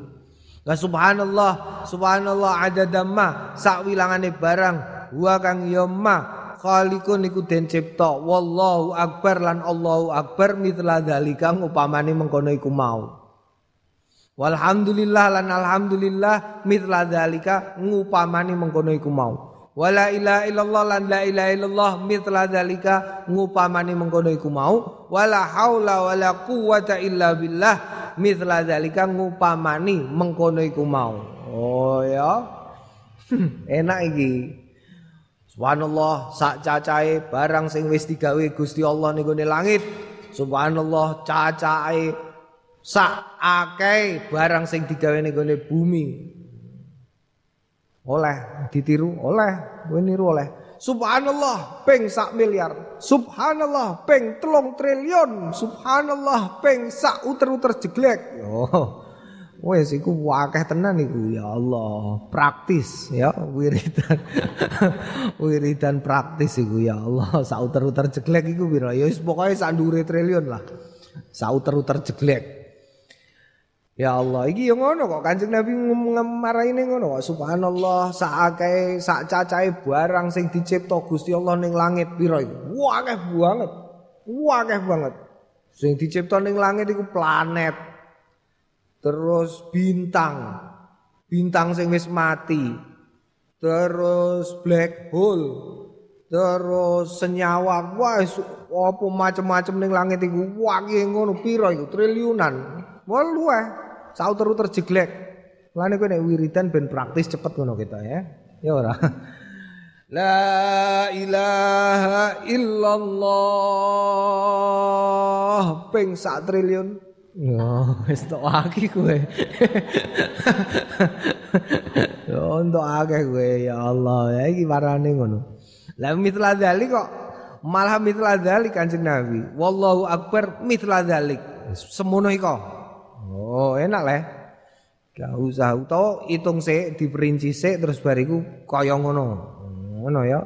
A: Wa subhanallah subhanallah adada ma sak wilangane barang wa kang ya ma khaliqun iku den cipta wallahu akbar lan Allahu akbar mitla dalika upamane mengkono iku mau. Walhamdulillah lan alhamdulillah mitla dzalika ngupamani mengkono iku mau. Wala ilaha illallah lan la ilaha illallah mitla dzalika ngupamani mengkono iku mau. Wala haula wala quwata illa billah mithla zalika ngupamani mengkono iku mau. Oh ya. Enak iki. Subhanallah sak cacahe barang sing wis digawe Gusti Allah ning langit. Subhanallah cacahe sak akeh barang sing digawe ning bumi. Oleh ditiru, oleh, kowe niru oleh. Subhanallah peng sak miliar. Subhanallah peng telung triliun. Subhanallah peng sak uter-uter jeglek. Oh. Wes iku wakeh tenan iku ya Allah. Praktis ya wiridan. wiridan praktis iku ya Allah. Sak uter-uter jeglek iku piro? Ya wis pokoke sak triliun lah. Sak uter-uter jeglek. Ya Allah, iki yang ngono kok Kanjeng Nabi ngemaraine ngono kok. Subhanallah, sak akeh sak cacahe barang sing dicipta Gusti Allah ning langit pira? Wah, akeh banget. Wah, akeh banget. Sing dicipta ning langit iku planet. Terus bintang. Bintang sing wis mati. Terus black hole. Terus senyawa. Wah, apa macam-macam ning langit iku. Wah, ngono pira iku? Triliunan. Wah, luweh. Sauter-uter jeglek. Lane kowe nek wiridan ben praktis cepet ngono kita ya. Ya ora. La ilaha illallah ping sak triliun. Oh, wis tok aki kowe. Yo entuk akeh kowe ya Allah. Ya iki warane ngono. Lah mitra dzalik kok malah mitra dzalik Kanjeng Nabi. Wallahu akbar mitra dzalik. Semono iko. Oh, enak lah. Gak usah utawa hitung sik diperinci sik terus bariku kaya ngono. Ngono ya.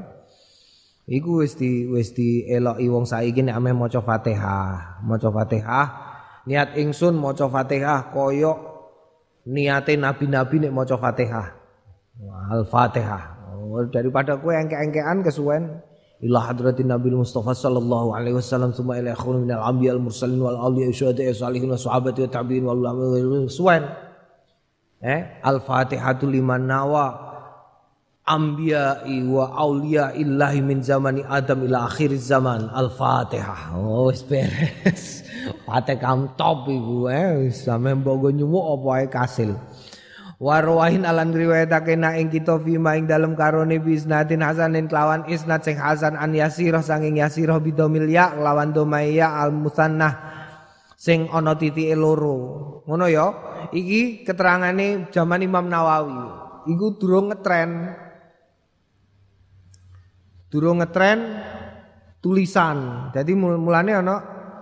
A: Iku wis di wis dieloki wong saiki nek ame maca Fatihah. Maca Fatihah niat ingsun maca Fatihah kaya niate nabi-nabi nek maca Fatihah. Al-Fatihah. Oh, daripada kowe engke-engkean kesuwen ila hadratin Nabi Mustafa sallallahu alaihi wasallam summa ila akhir minal anbiya al mursalin wal awliya syuhada salihin wa sahabati wa tabi'in wal suwan eh al fatihatu liman nawa anbiya wa auliya illahi min zamani adam ila akhir zaman. Al fatihah oh wis beres. Fatihah top iku eh. Sampe mbok nyuwuk apa ae kasil Warwahin alan riwayatake na ing kita fima ing dalem karone bisnatin hasanin kelawan isnad sing hasan an yasirah sanging yasirah bidomil ya lawan domaya al musannah sing ana titike loro. Ngono ya. Iki keterangane zaman Imam Nawawi. Iku durung ngetren. Durung ngetren tulisan. Jadi mulane ana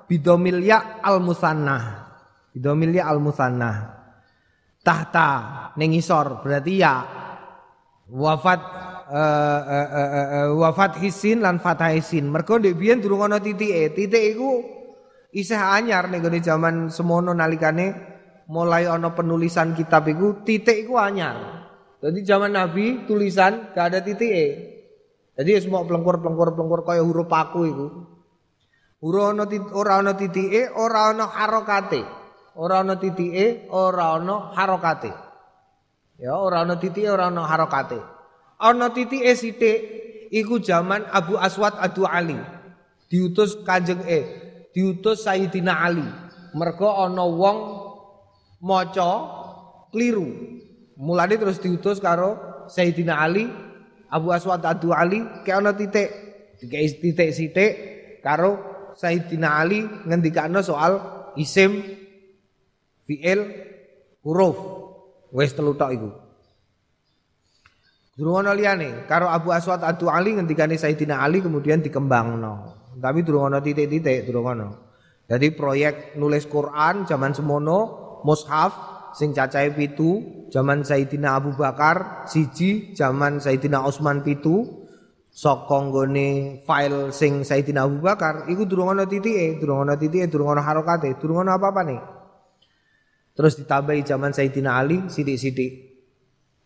A: bidomil ya al musannah. Bidomil ya al musannah tahta ning isor berarti ya wafat uh, uh, uh, wafat hisin lan fatah hisin. Mergo ndek biyen durung ana titike titik iku isih anyar ning gone jaman semono nalikane mulai ana penulisan kitab iku titik iku anyar. Jadi zaman Nabi tulisan gak ada titike. Jadi semua pelengkur-pelengkur pelengkur kaya huruf paku iku. Ora ana ora ana titike ora harokate ora ana titike, ora ana harokate. Ya, ora ana titike, ora ana harokate. Ana titike sithik iku zaman Abu Aswad Adu Ali. Diutus Kanjeng E, diutus Sayyidina Ali. Mergo ana wong maca kliru. Mulane terus diutus karo Sayyidina Ali, Abu Aswad Adu Ali, ke ana titik. Dikai titik sithik karo Sayyidina Ali ngendikane soal isim fiil huruf wis telu tok iku ana liyane karo Abu Aswad Adu Ali ngendikane Sayyidina Ali kemudian dikembangno. Tapi durung ana titik-titik, durung ana. Jadi proyek nulis Quran zaman semono mushaf sing cacahe pitu zaman Sayyidina Abu Bakar siji zaman Sayyidina Utsman pitu saka nggone file sing Sayyidina Abu Bakar iku durung ana titike, durung ana titike, durung ana harokate, durung ana apa-apa nih. Terus ditambahi zaman Sayyidina Ali sidik-sidik.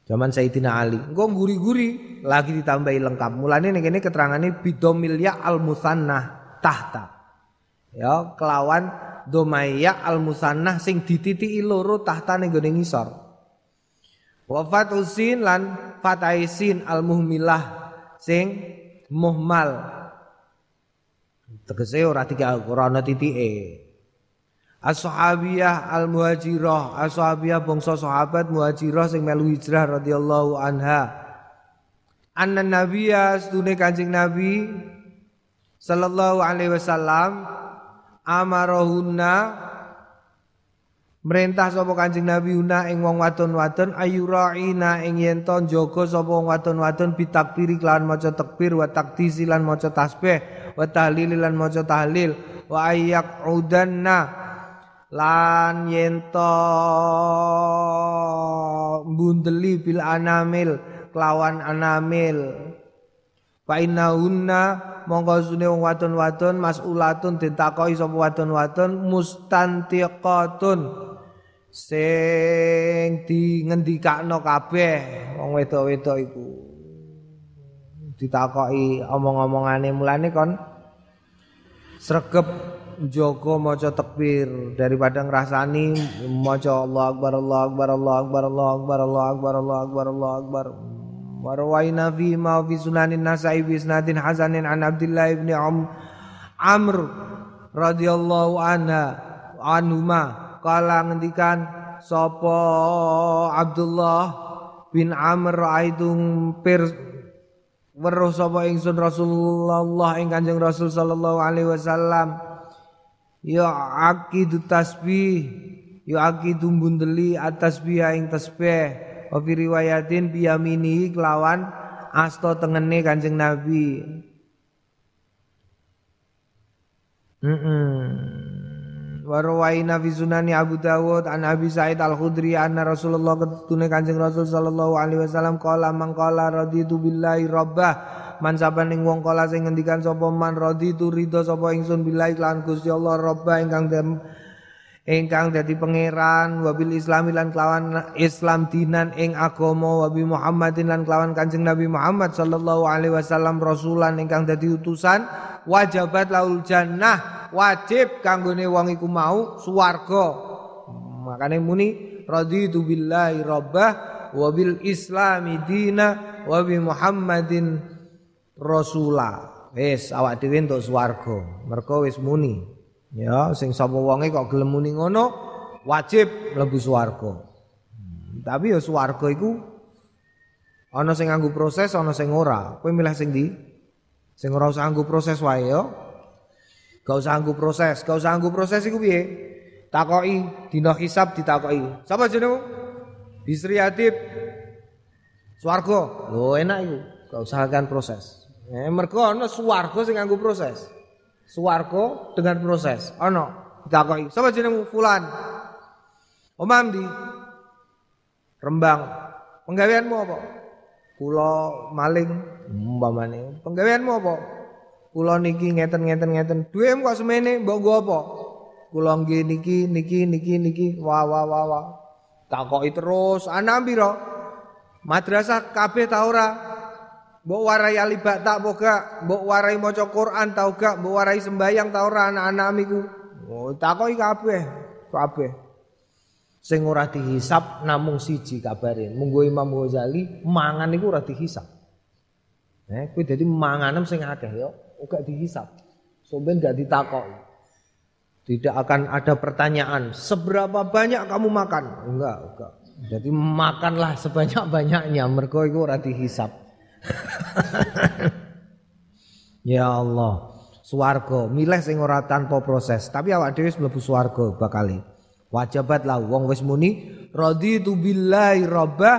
A: Zaman Sayyidina Ali. Engko guri-guri lagi ditambahi lengkap. Mulane ning kene keterangane bidomil ya al musannah tahta. Ya, kelawan domaya al musannah sing dititiki loro tahta ning gone ngisor. Wa fatusin lan fataisin al muhmilah sing muhmal. Tegese ora tiga ora ana titike. As-sahabiyah al-muhajirah, as-sahabiyah bangsa sahabat muhajirah sing melu hijrah radhiyallahu anha. Anna nabiyya sedune Kanjeng Nabi sallallahu alaihi wasallam amarahunna Merintah sapa Kanjeng Nabi una ing wong wadon-wadon ayuraina ing yen to jaga sapa wong wadon-wadon bitakbiri kelawan maca takbir wa takdisi lan maca tasbih wa tahlil lan maca tahlil wa ayyak lan yento bundeli bil anamil kelawan anamil. Fa innahunna monggo sune wong wadon-wadon mas'ulatun ditakoki sapa wadon-wadon mustantiqatun. Sing di ngendikakno kabeh wong wedok-wedok iku. Ditakoki omong-omongane mulane kon sregep Joko maca takbir. Daripada ngrasani maca Allah akbar Allah akbar Allah akbar Allah akbar Allah akbar Allah akbar Allah akbar. Warwaina fi ma fi sunanin nasai bi isnadin hasanin an Abdullah ibn Am Amr radhiyallahu anha anhuma. Kala ngendikan sapa Abdullah bin Amr aitung pir weruh sapa ingsun Rasulullah ing Kanjeng Rasul sallallahu alaihi wasallam ya akidu tasbih ya akidu bundeli atas biya ing tasbih. Wa fi riwayatin biyamini kelawan asto tengene Kanjeng Nabi. Mm -mm. Warwaina fi sunani Abu Dawud an Abi Sa'id Al-Khudri anna Rasulullah ketune Kanjeng Rasul sallallahu alaihi wasallam qala man qala raditu billahi rabbah man sabaning wong kala sing ngendikan sapa man raditu ridho sapa ingsun billahi lan Gusti Allah robba ingkang dem ingkang dadi pangeran wabil islami lan kelawan Islam dinan ing agama wabi Muhammadin lan kelawan Kanjeng Nabi Muhammad sallallahu alaihi wasallam rasulan ingkang dadi utusan wajabat laul jannah wajib kanggone wong iku mau swarga. Makane muni raditu billahi rabbah wabil islami dina wabi Muhammadin rasula. Wis awak dhewe entuk swarga. Mergo wis muni. Ya, sing sapa wonge kok gelem muni ngono, wajib mlebu swarga. Hmm, tapi ya swarga iku ana sing nganggo proses, ana sing ora. Kowe milih sing ndi? Sing ora usah nganggo proses wae ya. Gak usah nganggo proses, gak usah nganggo proses iku piye? Takoki dina hisab ditakoki. Sapa jenengmu? Bisri Atib. Swarga. Lho enak iku. Gak usahkan proses. Eh mergo ana swarga sing nganggo proses. Swarga dengan proses. Ana ditakoki, "Sapa jenengmu?" Fulan. Omam di Rembang. Penggaweanmu apa? Kula maling umpamane. Penggaweanmu apa? Kula niki ngeten-ngeten ngeten. Duwem kok semene mbok nggo apa? Kula nggih niki niki niki niki wah wah wah wah. Takoki terus, anak pira? Madrasah kabeh ta ora? Mbok warai alibak tak boga, mbok warai maca Quran tau gak, mbok warai sembayang tau ora anak-anak miku. Oh, takoki kabeh, kabeh. Sing ora dihisap namung siji kabare. Munggo Imam Ghazali mangan iku ora dihisap. Eh, kuwi dadi manganem sing akeh ya, ora dihisap. Somben gak ditakoki. Tidak akan ada pertanyaan, seberapa banyak kamu makan? Enggak, enggak. Jadi makanlah sebanyak-banyaknya, mergo iku ora dihisap. ya Allah, swarga milih sing ora tanpa proses, tapi awak dhewe mlebu swarga bakali. Wajabat lah wong wis muni raditu billahi rabba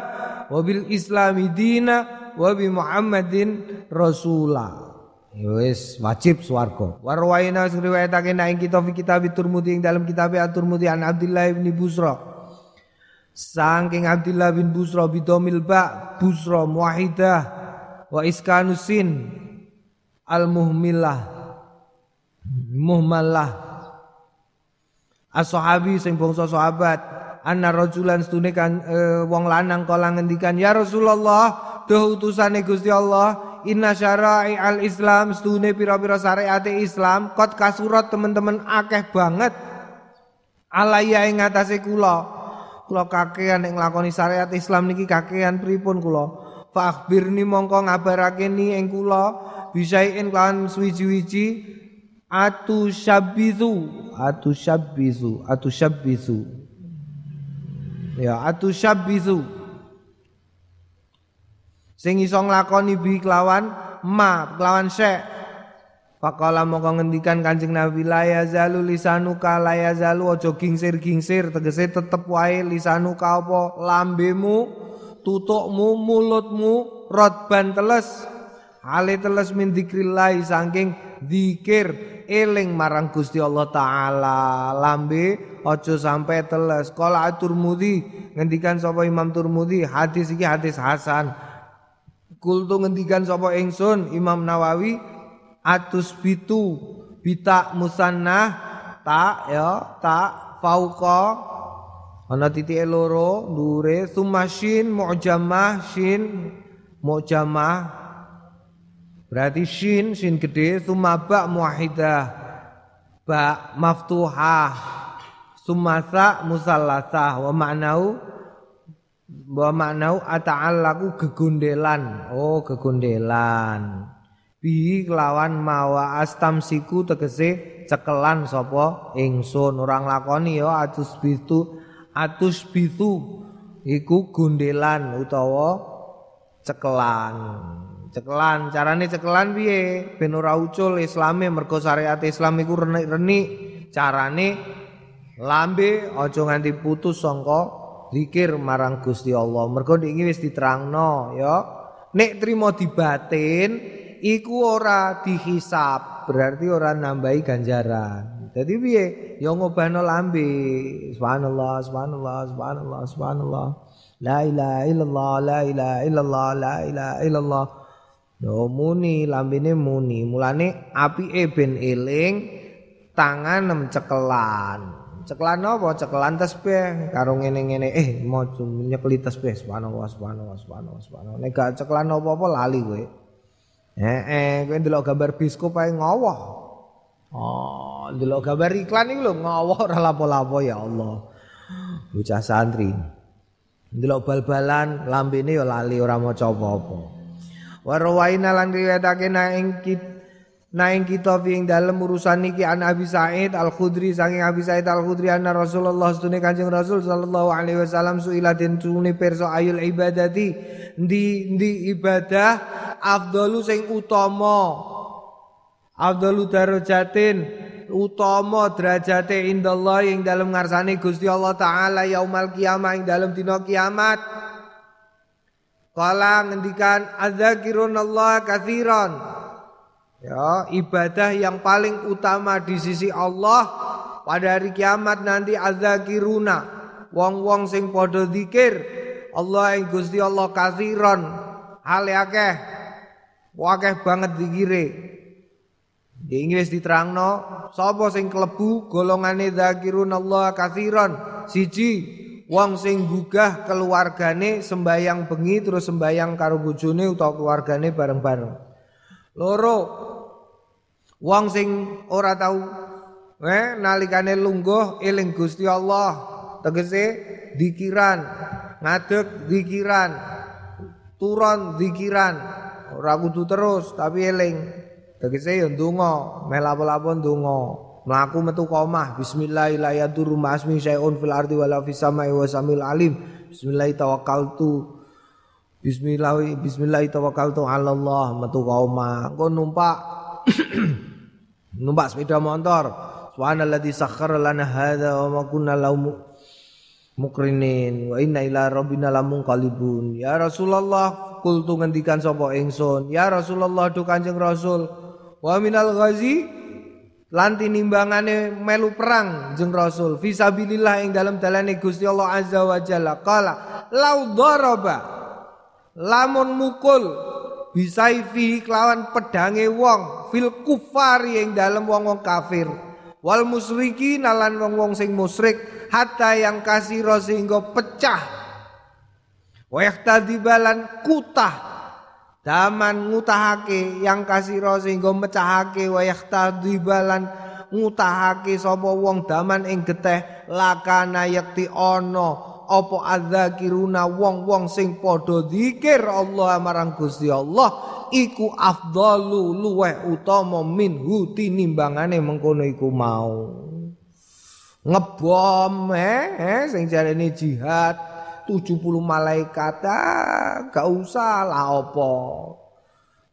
A: wa bil islami dina wa bi Muhammadin rasula. Ya wis wajib swarga. Warwaina sing riwayatake nek kita fi kitab Turmudi ing dalam kitab At-Turmudi an Abdullah bin Busra. Saking Abdullah bin Busra bidomil ba Busra muahidah wa iskanusin al muhmilah muhmalah. As-sahabi sing bangsa sahabat anna rajulan stune kan e, wong lanang kala ngendikan ya Rasulullah duh utusane Gusti Allah inna syara'i al Islam stune pira-pira syariat Islam kot kasurat teman-teman akeh banget. Alaya ing ngatasé kula. Kula kakean nek nglakoni syariat Islam niki kakean pripun kula Fakhbirni mongko ngabarake ni ing kula bisain kan suwi-wiji atu syabbizu atu syabbizu atu syabbizu ya atu syabbizu sing iso nglakoni bi kelawan ma kelawan syek Faqala moko ngendikan Kanjeng Nabi la yazalu lisanuka la yazalu aja gingsir-gingsir tegese tetep wae lisanuka apa lambemu tutukmu mulutmu rotban teles. Ale teles min dzikrillah saking zikir eling marang Gusti Allah taala. Lambe aja sampai teles. Kala Turmudi ngendikan sapa Imam Turmudi hadis iki hadis hasan. Kultu ngendikan sapa ingsun Imam Nawawi atus bitu bita musanna tak ya tak fauqa ana titik loro dure sumashin mu'jamah shin mu'jamah. Berarti shin shin gede sumaba muahidah. Ba maftuhah. Sumasa musallasah. Wa ma'nau wa ma'nau ata'allaku gegondelan oh gegondelan bi kelawan mawa astamsiku tegese cekelan sapa? Ingsun. Orang lakoni ya atus bitu atus bitu iku gundelan utawa cekelan. Cekelan carane cekelan piye? Ben ora ucul islame mergo syariat Islam iku renik-renik. Carane lambe aja nganti putus sangka zikir marang Gusti Allah. Mergo iki wis diterangno ya. Nek trimo dibatin iku ora dihisap, berarti ora nambahi ganjaran. Jadi piye? Ya ngobahno lambe. Subhanallah, subhanallah, subhanallah, subhanallah. La ilaha illallah, la ilaha illallah, la ilaha illallah. Yo muni lambene muni. Mulane apike ben eling tangan cekelan. Cekelan apa? Cekelan tasbih karo ngene-ngene eh mau nyekeli tasbih subhanallah subhanallah subhanallah subhanallah. Nek gak cekelan apa-apa lali kowe. Eh, eh, kowe ndelok gambar biskup ae ngowoh. Ndelok gambar iklan iki lho ngowoh ora lapo-lapo ya Allah. Bocah santri. Ndelok bal-balan lambene ya lali ora maca apa-apa. Wa rawaina lan riwayatake nang ing Naing kita ing urusan niki an Abi Sa'id Al Khudri saking Abi Sa'id Al Khudri anna Rasulullah sedune Kanjeng Rasul sallallahu alaihi wasallam suila den tune perso ayul ibadati ndi ndi ibadah afdalu sing utama afdalu darajatin utama derajate indallah ing dalam ngarsane Gusti Allah taala yaumal kiamah ing dalam dina kiamat. Kala ngendikan adzakirun Allah katsiran Ya, ibadah yang paling utama di sisi Allah pada hari kiamat nanti azakiruna wong-wong sing padha zikir Allah ing Gusti Allah kathiron hale akeh akeh banget zikire Inggris diterangno sapa sing klebu golongane zakirun Allah kathiron siji wong sing gugah keluargane sembayang bengi terus sembayang karo bojone utawa keluargane bareng-bareng. Loro wong sing ora tahu eh nalikane lungguh eling Gusti Allah. Tegese dikiran ngadeg dikiran turun dikiran. Ora kudu terus tapi eling tegese ya ndonga. Melapo-lapo ndonga. Mlaku metu komah. Bismillahirrahmanirrahim masmi syai'un fil ardi wala fis samai wa samil alim. Bismillah tawakkaltu. Bismillah bismillah tawakkaltu Allah. Metu kauma engko numpak. Numpak sepeda motor. Subhanalladzi sakhkhara lana hadza wa ma kunna lahu mukrinin. Wa inna ila rabbina lamunqalibun ya Rasulullah kultu ngendikan sapa ingsun? Ya Rasulullah du Kanjeng Rasul wa minal ghazi lan tinimbangane melu perang jeng Rasul. Fisabilillah ing dalam dalane Gusti Allah azza wa jalla. Qala lau daraba lamun mukul bisaifi kelawan pedange wong fil kufari yang dalam wong-wong kafir. Wal musriki nalan wong-wong sing musyrik hatta yang kasih sehingga pecah. Wa balan kutah daman ngutahake yang kasih sehingga mecahake wa balan ngutahake sapa wong daman ing geteh lakana yakti ono apa adzakiruna wong-wong sing padha zikir Allah marang Gusti Allah iku afdalu luweh utama minhu tinimbangane mengkono iku mau. Ngebom eh, eh sing jarene jihad 70 malaikat ah, gak usah lah apa.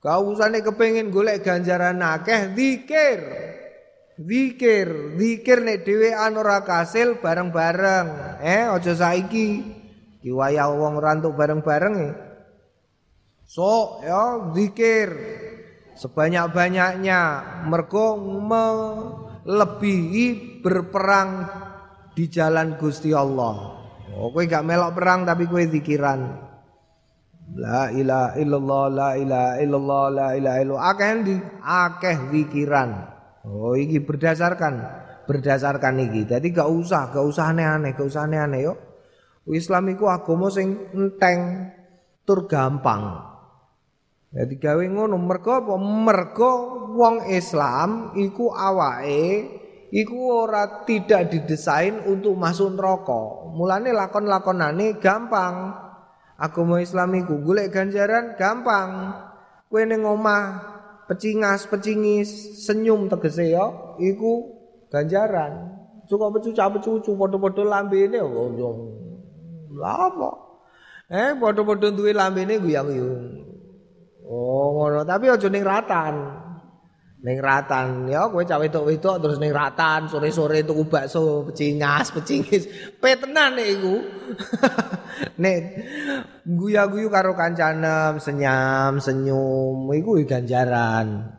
A: Gak usah nek kepengin golek ganjaran akeh zikir. Zikir zikir nek dhewean ora kasil bareng-bareng. Eh aja saiki. Diwayah wong rantuk bareng-bareng eh. So ya zikir. Sebanyak-banyaknya. Mergo melebihi berperang di jalan Gusti Allah. Oh kowe gak melok perang tapi kowe zikiran. La ilaha illallah la ilaha illallah la ilaha illallah akeh di akeh zikiran. Oh iki berdasarkan berdasarkan iki. Jadi gak usah gak usah aneh-aneh, gak usah aneh-aneh yo. Islam iku agama sing enteng tur gampang. Jadi gawe ngono mergo apa? Mergo wong Islam iku awake iku ora tidak didesain untuk masuk neraka. Mulane lakon-lakonane gampang. Agama Islam iku golek ganjaran gampang. Kowe ning omah pecingas pecingis senyum tegese ya iku ganjaran. Cukup pecuca pecucu padha-padha lambene oh, lha apa? Eh padha-padha duwe lambene guyang-guyung. Oh ngono, tapi aja ning ratan. Ning ratan ya kowe cah wedok-wedok terus ning ratan sore-sore tuku bakso pecingas, pecingis. Petenan nek iku. nek guyu-guyu karo kancanem, senyam, senyum, iku ganjaran.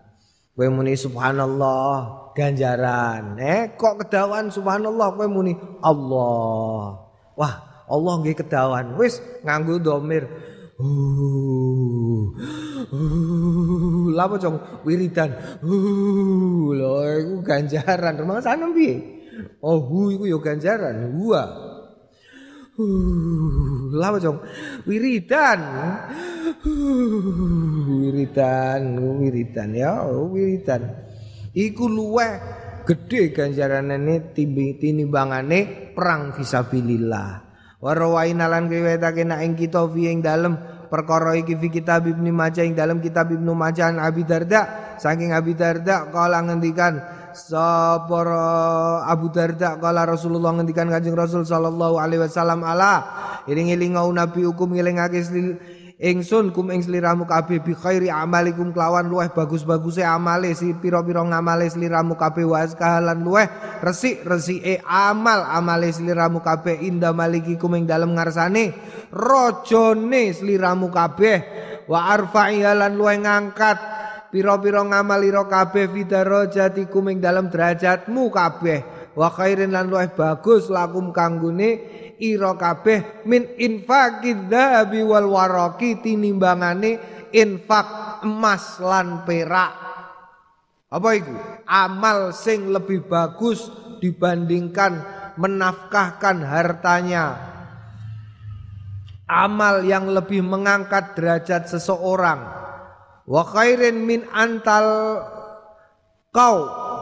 A: Kowe muni subhanallah, ganjaran. Eh kok kedawan subhanallah kowe muni Allah. Wah, Allah nggih kedawan. Wis nganggo domir. Uh, uh, lapa cong wiridan. Lho iku ganjaran. Rumah sana piye? Oh, hu iku ya ganjaran. Hua. Uh, lapa cong wiridan. Uh, wiridan, wiridan ya, oh, wiridan. Iku luweh gede ganjarane tinimbangane perang fisabilillah. Warawaina lan kiwetake nak ing kita fi ing dalem. Perkara iki fi kitab Ibnu Majah ing dalem kitab Ibnu Majah Abi Darda. Saking Abi Darda kala ngendikan sapa Abu Darda kala Rasulullah ngendikan Kanjeng Rasul sallallahu alaihi wasallam ala iring-iring nabi hukum ngelingake ingsun kum ing sliramu kabeh bi khairi amalikum kelawan luweh bagus-baguse amale si pira-pira ngamale sliramu kabeh was kahalan luweh resik-resike amal amale sliramu kabeh inda malikikum ing dalem ngarsane rajane sliramu kabeh wa arfa'i lan luweh ngangkat pira-pira ngamalira kabeh fidarajatikum ing dalem derajatmu kabeh wa khairin lan luweh bagus lakum kanggone ira kabeh min infaqid dzahabi wal waraqi tinimbangane infak emas lan perak. Apa itu? Amal sing lebih bagus dibandingkan menafkahkan hartanya. Amal yang lebih mengangkat derajat seseorang. Wa khairin min antal kau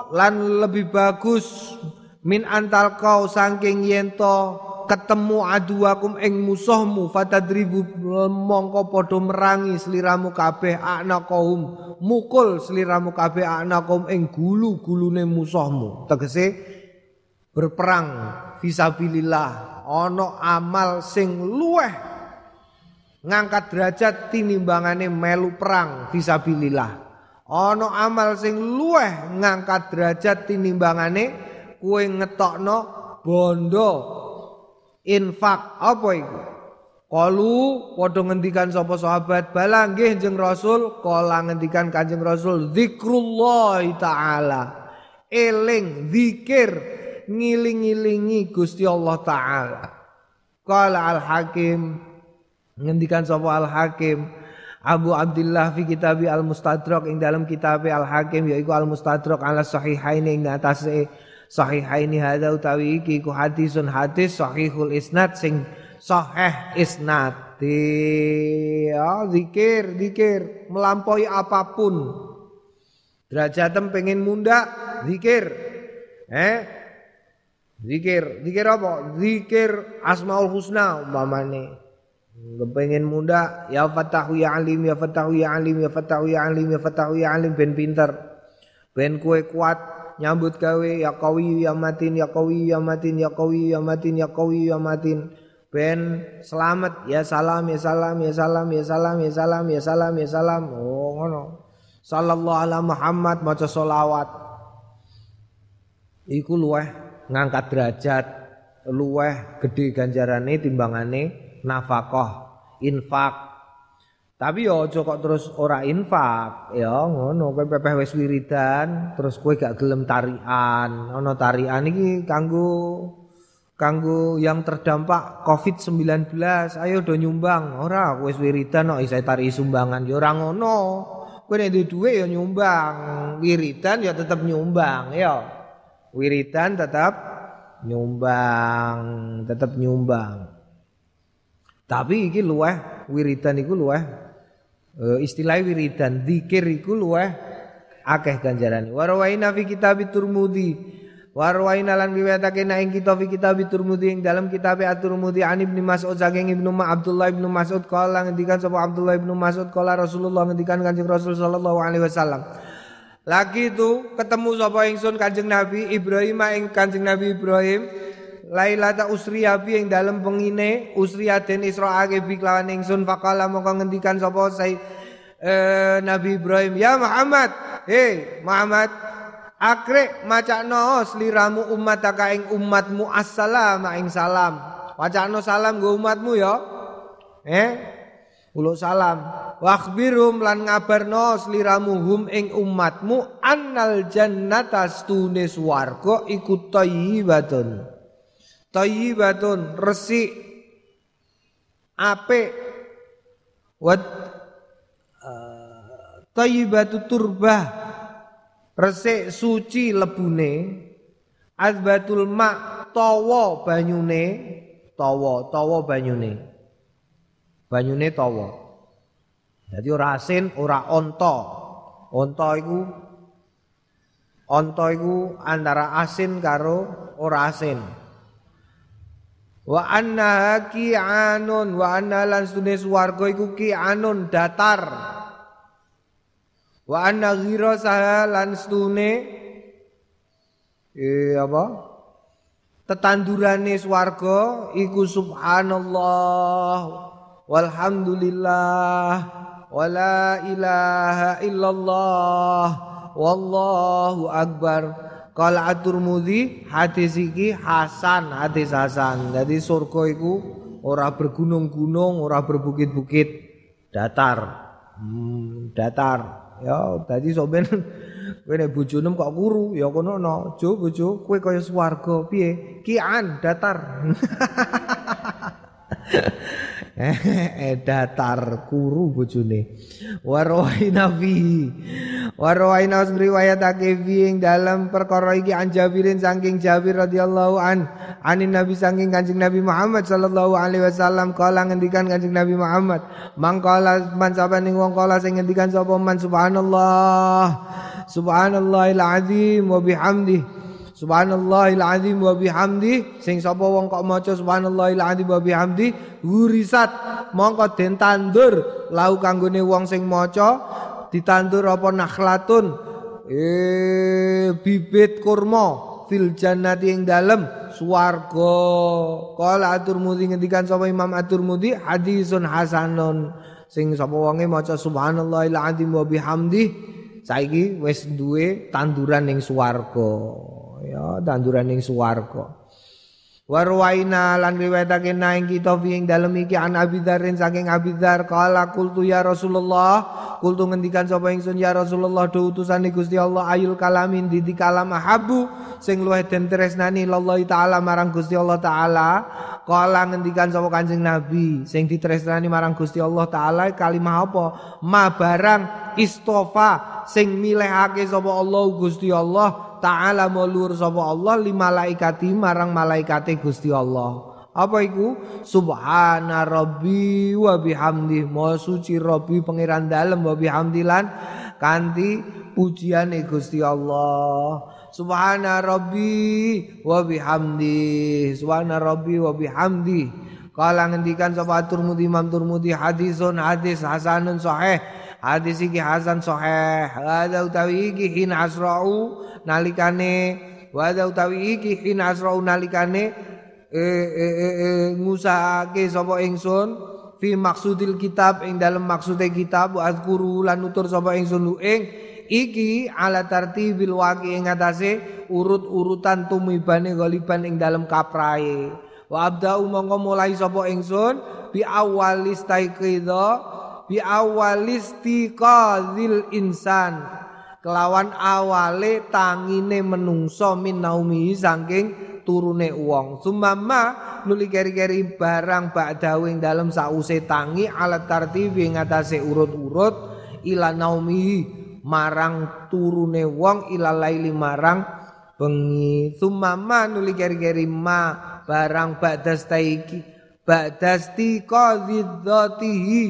A: lan lebih bagus min antal kau saking yento ketemu aduakum ing musuhmu fatadribu mongko padha merangi sliramu kabeh anaqahum mukul sliramu kabeh anaqahum ing gulu-gulune musuhmu. Tegese berperang fisabilillah ana amal sing luweh ngangkat derajat tinimbangane melu perang fisabilillah ana amal sing luweh ngangkat derajat tinimbangane kue ngetokno bondo infak apa itu? Kalu padha ngendikan sapa sahabat bala jeng Rasul kala ngendikan Kanjeng Rasul zikrullah taala eling zikir ngiling-ilingi Gusti Allah taala. Qala Al Hakim ngendikan sapa Al Hakim Abu Abdullah fi kitabi Al Mustadrak ing dalam kitab Al Hakim yaiku Al Mustadrak ala sahihaini ing atase sahihaini hadza utawi iki ku hadisun hadis sahihul isnad sing sahih isnad ya zikir zikir melampaui apa pun. Derajatem pengen munda zikir. Eh? Zikir zikir apa? Zikir asmaul husna umpamane. Kepengen muda ya fatahu ya alim ya fatahu ya alim ya fatahu ya alim ya fatahu ya alim ben pinter. Ben kue kuat nyambut gawe ya kawi ya matin ya kawi ya matin ya kawi ya matin ya kawi ya matin. Ben selamat ya salam ya salam ya salam ya salam ya salam ya salam ya salam. Oh ngono. Sallallahu ala Muhammad maca solawat. Iku luweh ngangkat derajat luweh gede ganjarane timbangane nafkah infak tapi yo aja kok terus ora infak. Ya ngono kowe pepeh wis wiridan terus kowe gak gelem tarian ana tarian iki kanggo kanggo yang terdampak Covid-19 ayo do nyumbang. Ora wis wiridan kok isih tari sumbangan. Ya ora ngono. Kowe nek duwe ya nyumbang. Wiridan ya tetep nyumbang ya. Wiridan tetap nyumbang tetap nyumbang. Tapi iki luweh wiridan iku luweh uh, istilah wiridan zikir iku luweh akeh ganjarane warwaina fi kitab turmudi Warwaina lan riwayatake na ing kitab kitab Turmudi ing dalam kitab At-Turmudi an Ibnu Mas'ud saking Ibnu Ma Abdullah Ibnu Mas'ud kala ngendikan sapa Abdullah Ibnu Mas'ud kala Rasulullah ngendikan Kanjeng Rasul sallallahu alaihi wasallam. Lagi itu ketemu sapa ingsun Kanjeng Nabi Ibrahim ing Kanjeng Nabi Ibrahim Lailata usriya bi ing dalem pengine usriya den Israake bi kelawan ingsun faqala mongko ngendikan sapa sai eh, Nabi Ibrahim ya Muhammad hei Muhammad Akrek macakno sliramu umataka ing umatmu assalam ing salam. Wacakno salam go umatmu ya. Eh? Ulo salam. Wakhbirum lan ngabarno sliramu hum ing umatmu annal jannata stune swarga iku thayyibatun. Thayyibatun resik apik. Wat uh, thayyibatu turbah resik suci lebune. Azbatul ma tawa banyune. Tawa tawa banyune. Banyune tawa. Jadi ora asin ora onto onto iku onto iku antara asin karo ora asin wa anna ki'anun wa anna lan sunes warga iku ki'anun datar Wa anna ghirasaha lan stune eh apa? Tetandurane swarga iku subhanallah walhamdulillah wala ilaha illallah wallahu akbar. Kala At-Tirmidzi hadis iki hasan, hadis hasan. Jadi surga iku ora bergunung-gunung, ora berbukit-bukit, datar. Hmm, datar. Ya dadi sok ben kowe nek bojone kok kuru. Ya kono no jo bojo. Kowe kaya swarga. Piye? Kian datar eh datar kuru bojone. Warwaina fi. Warwaina riwayatake fi ing dalam perkara iki an Jabirin saking Jabir radhiyallahu an anin Nabi saking Kanjeng Nabi Muhammad sallallahu alaihi wasallam kala ngendikan Kanjeng Nabi Muhammad mangkala man ning wong kala sing ngendikan sapa man? Subhanallah. Subhanallahil azim. Wa bihamdihi Subhanallahil azim wa bihamdi. Sing sapa wong kok maca subhanallahil azim wa bihamdi? Hurisat. Mongko den tandur lau kanggone wong sing maca ditandur apa nakhlatun? Eh bibit kurma fil jannati ing dalem swarga. Qala atur mudi ngendikan sapa Imam atur mudi hadisun hasanun. Sing sapa wonge maca subhanallahil azim wa bihamdi saiki wis duwe tanduran ning swarga ya tanduran ning swarga. Warwaina lan riwayatake naing kita ing dalem iki an Abi Dzarrin saking Abi Dzar kala kultu ya Rasulullah. Kultu ngendikan sapa ingsun ya Rasulullah do utusane Gusti Allah ayul kalamin di kalam habu sing luwih den tresnani Allah taala marang Gusti Allah taala. Kala ngendikan sapa Kanjeng Nabi sing ditresnani marang Gusti Allah taala kalimah apa? Ma barang istofa sing milihake sapa Allah Gusti Allah taala mulur sapa Allah li malaikati marang malaikate Gusti Allah. Apa iku? Subhana rabbi wa bihamdi. Maha suci Rabbi pangeran dalem wa bihamdilan kanthi pujiane Gusti Allah. Subhana rabbi wa bihamdi. Subhana rabbi wa bihamdi. Kala ngendikan sapa Turmudi Imam Turmudi hadisun hadis hasanun sahih. Hadis iki hasan sahih. Hadza utawi iki hin asra'u nalikane wa utawi iki hin asra'u nalikane e, e, e, e, ngusahake sapa ingsun fi maksudil kitab ing dalam maksude kitab wa azkuru lan nutur sapa ingsun ing iki ala tartibil waqi ing atase urut-urutan tumibane galiban ing dalam kaprae Wa abda'u mongko mulai sapa ingsun bi awalis taiqidha bi awalis tiqadzil insan. Kelawan awale tangine menungso min naumi saking turune wong. Sumama nuli keri-keri barang ba'dahu ing dalem sause tangi alat tartibi ngatasé urut-urut ila naumi marang turune wong ila laili marang bengi. Sumama nuli keri-keri ma barang ba'das taiki ba'das tiqadzatihi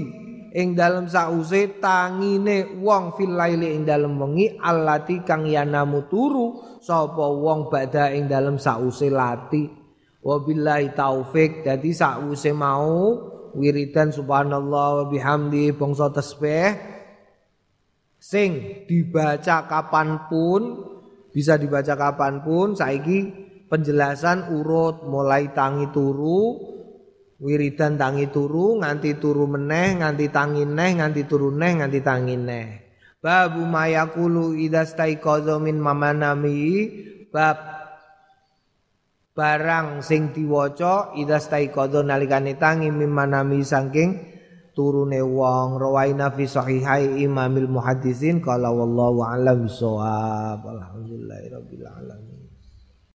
A: ing dalem sause tangine wong fil laili ing dalem wengi allati kang yanamu turu sapa wong ba'da ing dalem sause lati. Wabillahi taufik dadi sause mau wiridan subhanallah wa bihamdi bangsa tasbih sing dibaca kapan pun bisa dibaca kapan pun saiki penjelasan urut mulai tangi turu wiridan tangi turu nganti turu meneh nganti tangi neh nganti turu neh nganti tangi neh. Babu mayakulu idza staiqadha min mamanami. Bab barang sing diwaca idza staiqadha nalikane tangi min manami saking turune wong. Rawaina fi sahihai imamil muhaddisin qala wallahu alam bisawab alhamdulillahirabbil alamin